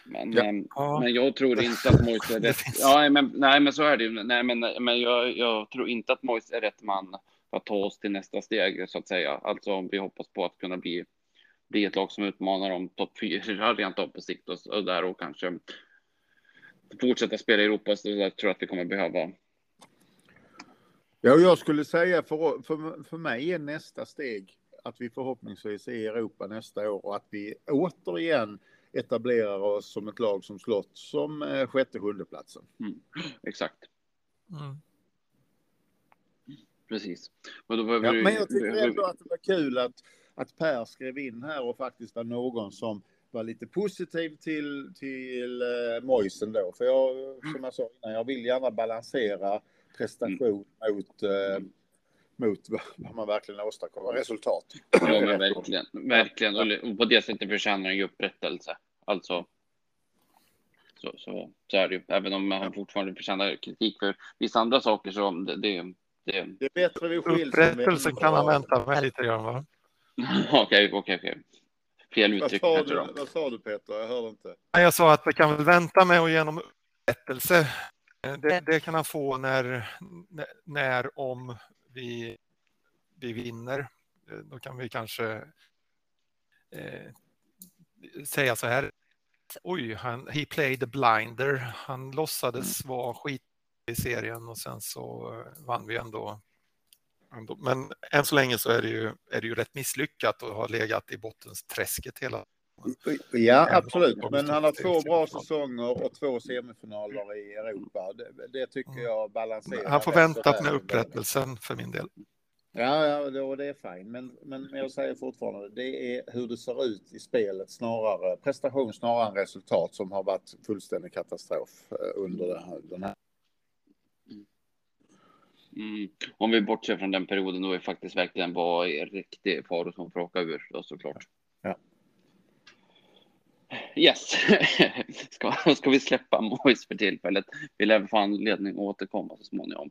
Men, Ja. eh, Ja. men jag tror inte att Moise är rätt. Ja, men, nej, men så är det ju. Nej, men, men jag, jag tror inte att Moise är rätt man för att ta oss till nästa steg så att säga. Alltså om vi hoppas på att kunna bli, bli ett lag som utmanar om topp fyra rent av på sikt och, och där och kanske fortsätta spela i Europa så där tror jag att vi kommer behöva Ja, jag skulle säga för, för, för mig är nästa steg att vi förhoppningsvis är i Europa nästa år och att vi återigen etablerar oss som ett lag som slått som eh, sjätte, sjunde platsen. exakt. Mm. Precis. Ja, men jag tycker ändå att det var kul att, att Per skrev in här och faktiskt var någon som var lite positiv till, till eh, Moisen då. För jag, som jag sa innan, jag vill gärna balansera prestation mm. mot, eh, mot vad man verkligen åstadkommer, resultat. Ja, men verkligen. Verkligen. Och på det sättet förtjänar han ju upprättelse. Alltså. Så, så, så är det ju. Även om han fortfarande förtjänar kritik för vissa andra saker så det, det, det, det är bättre vi skiljs. Upprättelsen kan han vänta med lite grann va? Okej, okej, okej. Fel uttryck vad sa, du, vad sa du Peter? Jag hörde inte. Jag sa att vi kan väl vänta med och genom upprättelse. Det, det, kan han få när, när om vi, vi vinner. Då kan vi kanske eh, säga så här. Oj, han, he played the blinder. Han låtsades mm. vara skit i serien och sen så vann vi ändå men än så länge så är det ju, är det ju rätt misslyckat och har legat i bottensträsket hela Ja, absolut. Men han har två bra säsonger och två semifinaler i Europa. Det, det tycker mm. jag balanserar. Han får vänta med upprättelsen för min del. Ja, ja då, det är fint. Men, men jag säger fortfarande, det är hur det ser ut i spelet snarare, prestation snarare än resultat som har varit fullständig katastrof eh, under den här Mm. Om vi bortser från den perioden då vi faktiskt verkligen var i riktig fara som får åka ur då såklart. Ja. Yes, ska, ska vi släppa Mois för tillfället? Vi lär få anledning att återkomma så småningom.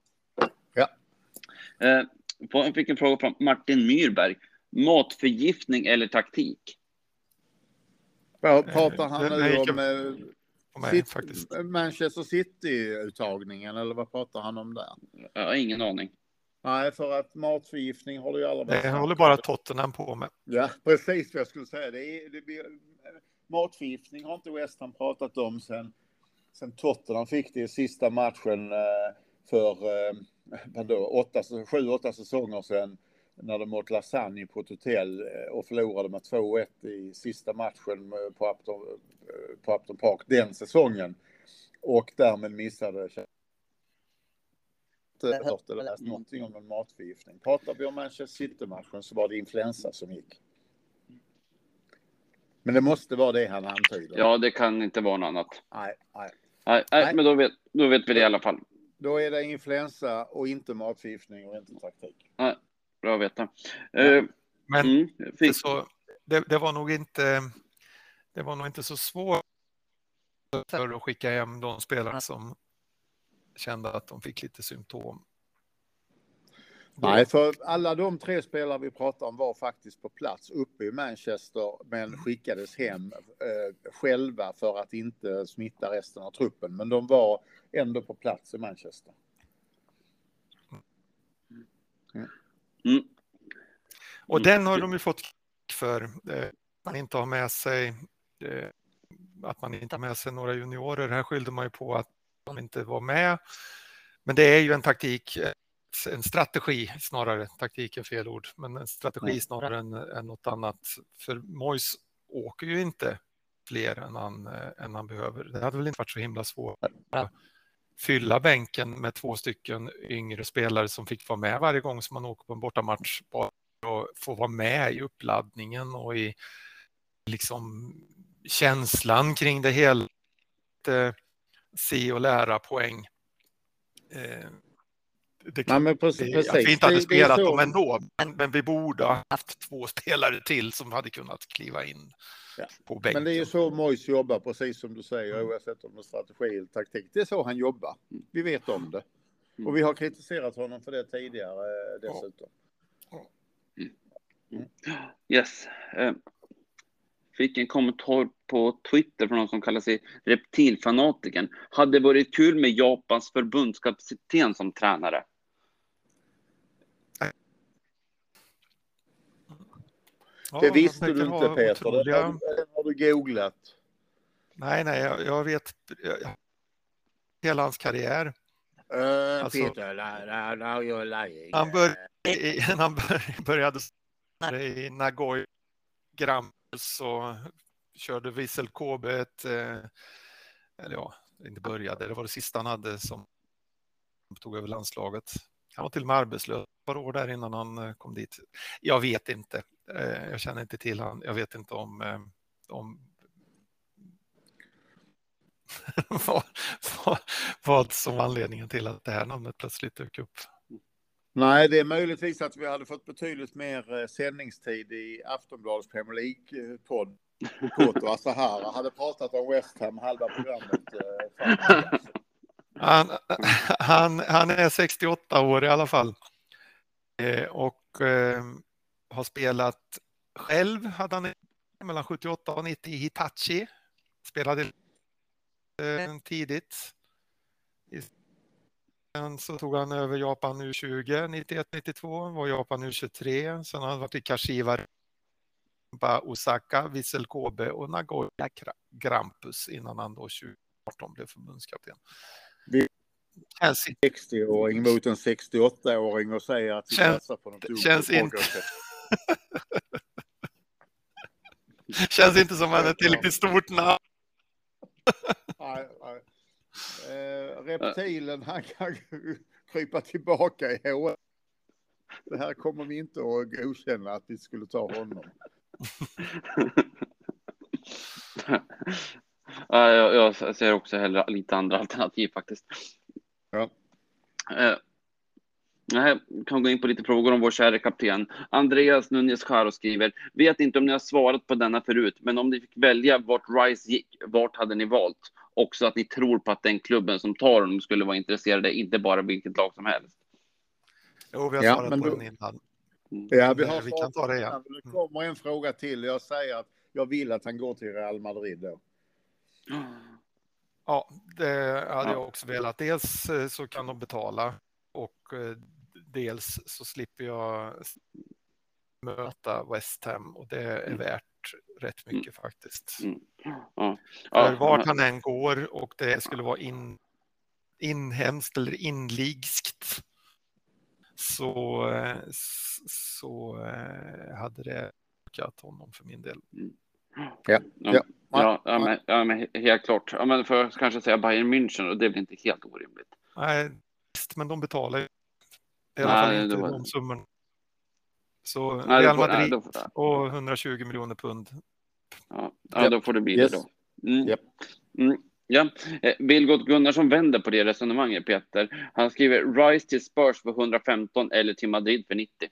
Ja. Eh, jag fick en fråga från Martin Myrberg. Matförgiftning eller taktik? Pratar han nu om eh, mig City, faktiskt. Manchester City-uttagningen eller vad pratar han om där? Jag har ingen aning. Nej, för att matförgiftning håller ju alla Det håller bara Tottenham på med. Ja, precis vad jag skulle säga. Det är, det blir, matförgiftning har inte West Ham pratat om sen, sen Tottenham fick det i sista matchen eh, för eh, vadå, åtta, sju, åtta säsonger sedan när de åt lasagne på ett hotell eh, och förlorade med 2-1 i sista matchen på Upton, på Upton Park den säsongen. Och därmed missade hört eller läst någonting om en matförgiftning. Pratar vi om Manchester City-matchen så var det influensa som gick. Men det måste vara det han antyder. Ja, det kan inte vara något annat. Nej, nej. Nej, nej, men då vet, då vet vi det i alla fall. Då är det influensa och inte matförgiftning och inte taktik. Nej, bra att veta. Uh, men mm, det, så, det, det, var nog inte, det var nog inte så svårt för att skicka hem de spelarna som kände att de fick lite symptom. Nej, för alla de tre spelare vi pratar om var faktiskt på plats uppe i Manchester men skickades hem eh, själva för att inte smitta resten av truppen. Men de var ändå på plats i Manchester. Mm. Mm. Och den har de ju fått för eh, man inte har med sig eh, att man inte har med sig några juniorer. Här skyllde man ju på att de inte var med. Men det är ju en taktik, eh, en strategi snarare, taktik är fel ord, men en strategi snarare än, än något annat. För Mois åker ju inte fler än han, eh, än han behöver. Det hade väl inte varit så himla svårt att fylla bänken med två stycken yngre spelare som fick vara med varje gång som man åker på en bortamatch och få vara med i uppladdningen och i liksom känslan kring det hela. Se och lära poäng. Det, Nej, men precis, det, att vi inte hade spelat dem ändå, men, men, vi borde ha haft två spelare till som hade kunnat kliva in ja. på bänken. Men det är ju så Mois jobbar, precis som du säger, mm. oavsett om det är strategi eller taktik. Det är så han jobbar. Vi vet om det. Mm. Och vi har kritiserat honom för det tidigare eh, dessutom. Mm. Yes. Eh, fick en kommentar på Twitter från någon som kallar sig Reptilfanatiken. Hade varit kul med Japans förbundskapten som tränare. Ja, det visste du inte Peter, otroliga... det har du googlat. Nej, nej, jag, jag vet jag, hela hans karriär. Uh, alltså, Peter, now, now you're lying. Han, bör, han bör, började i Nagoya Grammels och körde Vissel KB ett, eh, eller ja, inte började, det var det sista han hade som tog över landslaget. Han var till och med arbetslös ett par år där innan han eh, kom dit. Jag vet inte. Eh, jag känner inte till han. Jag vet inte om, om vad, vad, vad som var anledningen till att det här namnet plötsligt dök upp. Nej, det är möjligtvis att vi hade fått betydligt mer eh, sändningstid i Aftonbladets Premier League-podd. Koto Asahara hade pratat om West Ham halva programmet. eh, Han, han, han är 68 år i alla fall. Eh, och eh, har spelat själv, hade han mellan 78 och 90 i Hitachi. Spelade eh, tidigt. Sen så tog han över Japan U20 91-92, var Japan U23. Sen har han varit i Kashiwa, Osaka, Vissel Kobe och Nagoya Gra- Grampus innan han då 2018 blev förbundskapten. Vi- Känns, 60-åring mot en 68-åring och säger att vi satsar på något dumt. känns inte-. känns inte som han är tillräckligt stort namn. Nej, nej. Eh, reptilen, han kan krypa tillbaka i HL. Det här kommer vi inte att godkänna att vi skulle ta honom. Ja, jag, jag ser också hellre lite andra alternativ faktiskt. Ja. Eh, jag kan gå in på lite frågor om vår kära kapten. Andreas Nunez Caro skriver, vet inte om ni har svarat på denna förut, men om ni fick välja vart Rice gick, vart hade ni valt? Också att ni tror på att den klubben som tar honom skulle vara intresserade, inte bara vilket lag som helst. Jo, vi har Ja, svarat men på då- den innan. Ja, vi har Vi kan ta det igen. Det kommer en fråga till. Jag säger att jag vill att han går till Real Madrid då. Ja, det hade Ja. jag också velat. Dels eh, så kan de betala och eh, dels så slipper jag möta West Ham och det är Mm. värt rätt mycket faktiskt. Mm. Ja. För Ja, vart han än går och det skulle vara in, inhemskt eller inligskt så, eh, så eh, hade det ökat honom för min del. Ja, ja, ja, ja, men, ja, men helt klart. Ja, men för att kanske säga Bayern München och det är väl inte helt orimligt. Nej, visst, men de betalar ju i alla Nej, fall inte var- de summorna. Så Nej, Real nej, Madrid då får- och 120 miljoner pund. Ja, ja då får det bli Yes. det då. Mm. Japp. Mm. Ja. Eh, Vilgot Gunnarsson vänder på det resonemanget, Peter. Han skriver Rise till Spurs för 115 eller till Madrid för 90.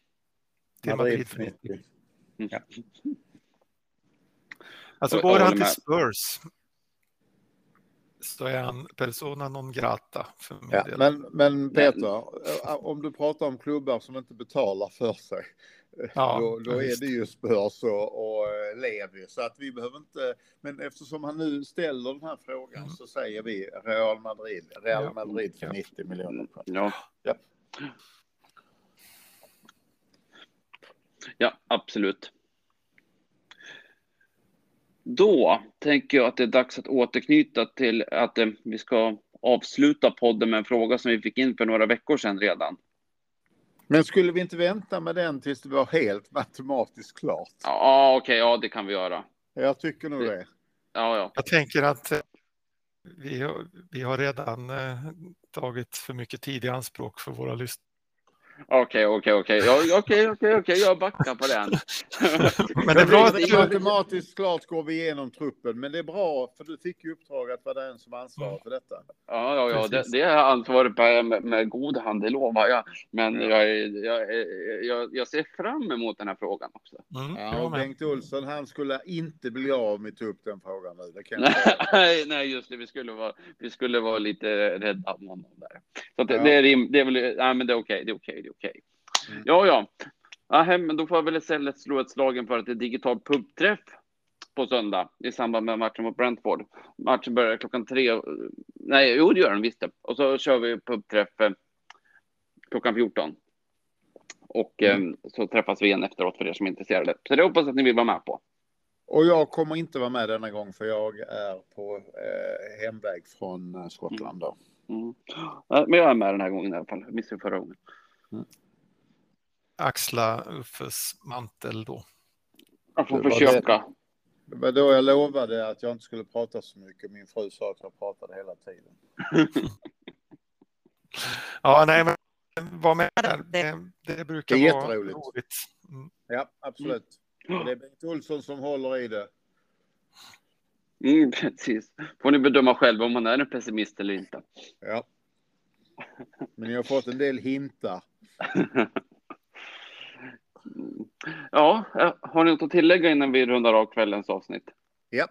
Till Madrid för 90. Mm. Ja. Alltså går han till. Spurs så är han persona non grata för min Ja, del. men, men Peter, eh, om du pratar om klubbar som inte betalar för sig, eh, Ja, då, då ja, är det ju Spurs och, och eh, Levi. Så att vi behöver inte, men eftersom han nu ställer den här frågan Mm. så säger vi Real Madrid, Real Ja, Madrid för ja. 90 miljoner. Ja. Ja. Ja, absolut. Då tänker jag att det är dags att återknyta till att eh, vi ska avsluta podden med en fråga som vi fick in för några veckor sedan redan. Men skulle vi inte vänta med den tills det var helt matematiskt klart? Ja, okej, ja, det kan vi göra. Jag tycker nog det. Ja, ja. Jag tänker att eh, vi har, vi har redan eh, tagit för mycket tid i anspråk för våra lyssnare. Okej, okej, okej. Okej, okej, okej. Jag backar på den. Men det är bra att det du, matematiskt klart går vi igenom truppen, men det är bra för du fick ju uppdrag att vara den som ansvarar för detta. Ja, ja, ja. Det, det är ansvaret med, med god hand, det lovar jag. Men Ja. jag, jag, jag, jag ser fram emot den här frågan också. mm, Ja, och. Bengt Olsson, han skulle inte bli av med att ta upp den frågan nu. Det kan. Nej, nej, just det. Vi skulle vara, vi skulle vara lite rädda om honom där. Så att det, Ja. det, är, det är väl, nej, men det är okej, det är okej, det okej. Mm. Ja, ja. Men då får jag väl istället slå ett slagen för att det är digital pubträff på söndag i samband med matchen mot Brentford. Matchen börjar klockan tre. Nej, jo, det gör den visst. Och så kör vi pubträff eh, klockan 14. Och Mm. eh, så träffas vi igen efteråt för er som är intresserade. Så det hoppas att ni vill vara med på. Och jag kommer inte vara med denna gång för jag är på eh, hemväg från eh, Skottland då. Mm. Ja, Men jag är med den här gången i alla fall. Jag missade förra gången. Axla Uffes mantel då. Jag får försöka. Det var då jag lovade att jag inte skulle prata så mycket. Min fru sa att jag pratade hela tiden. Ja, nej, men var med där. Det, det brukar Det är vara roligt. Mm. Ja, absolut. Och det är Bengt Olsson som håller i det. Mm, precis. Får ni bedöma själva om man är en pessimist eller inte. Ja. Men ni har fått en del hintar. ja, eh, har ni något att tillägga innan vi rundar av kvällens avsnitt? Ja.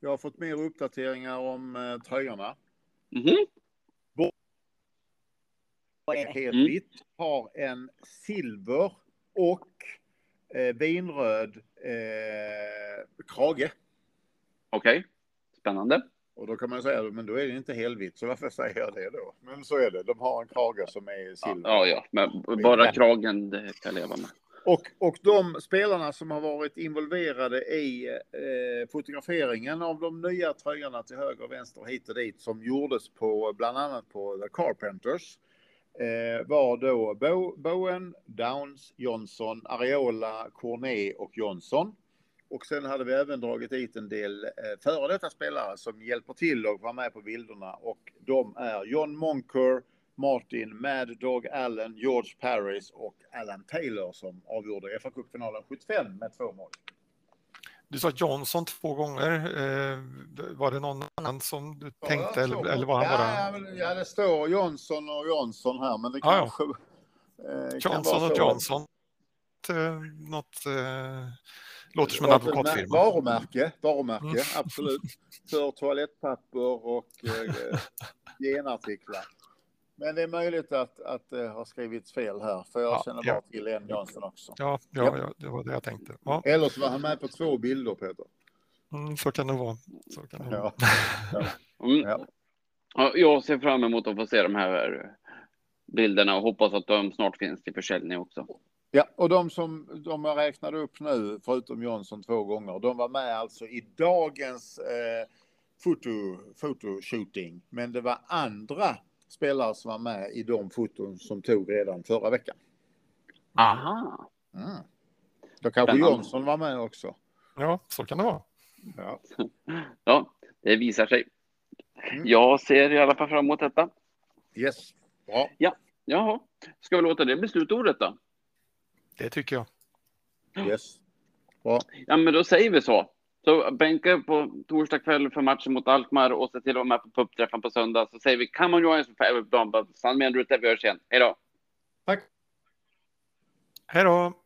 Jag har fått mer uppdateringar om eh, tröjorna. Mhm. är helt Mm. vitt, har en silver och eh, vinröd eh, krage. Okej, spännande. Och då kan man säga, men då är det inte helvitt, så varför säger jag det då? Men så är det, de har en krage som är silver. ja, ja, men bara kragen det kan jag leva med. Och, och de spelarna som har varit involverade i eh, fotograferingen av de nya tröjorna till höger och vänster hit och dit som gjordes på bland annat på The Carpenters eh, var då Bo, Bowen, Downs, Johnson, Areola, Cornet och Johnson. Och sen hade vi även dragit dit en del eh, före detta spelare som hjälper till och var med på bilderna och de är John Monker, Martin Mad Dog Allen, George Paris och Alan Taylor som avgjorde fa Cup-finalen 75 med två mål. Du sa Johnson två gånger. Eh, var det någon annan som du tänkte Ja, eller, så. eller var han ja, bara... Ja, ja, det står Johnson och Johnson här, men det Ja, ja. kanske... eh, kan Johnson vara och. Johnson. Eh, Något eh, låter som en Ja, advokatfirma. Varumärke, varumärke, Mm. absolut. För toalettpapper och eh, genartiklar. Men det är möjligt att, att det har skrivits fel här, för jag Ja, känner ja. bara till en Johnson också. Ja, ja, ja, det var det jag tänkte. Ja, Eller så var han med på två bilder, Peter. mm, så kan det vara. Så kan det vara. Ja. Mm. Ja. Ja, jag ser fram emot att få se de här bilderna och hoppas att de snart finns till försäljning också. Ja, och de som de jag räknade upp nu, förutom Johnson två gånger, de var med alltså i dagens eh, foto, fotoshooting. Men det var andra spelare som var med i de foton som tog redan förra veckan. Aha. Mm. Då kanske Spännande. Johnson var med också. Ja, så kan det vara. Ja. Ja, det visar sig. Mm. Jag ser i alla fall fram emot detta. Yes, bra. Jaha, ska vi låta det bli slutordet då? Det tycker jag. Yes. Bra. Ja, men då säger vi så. Så bänka på torsdag kväll för matchen mot Alkmaar och se till att vara med på pubträffen på söndag. Så säger vi come on bomb. Stanna med en ruta, vi hörs igen. Hej då! Tack. Hej då!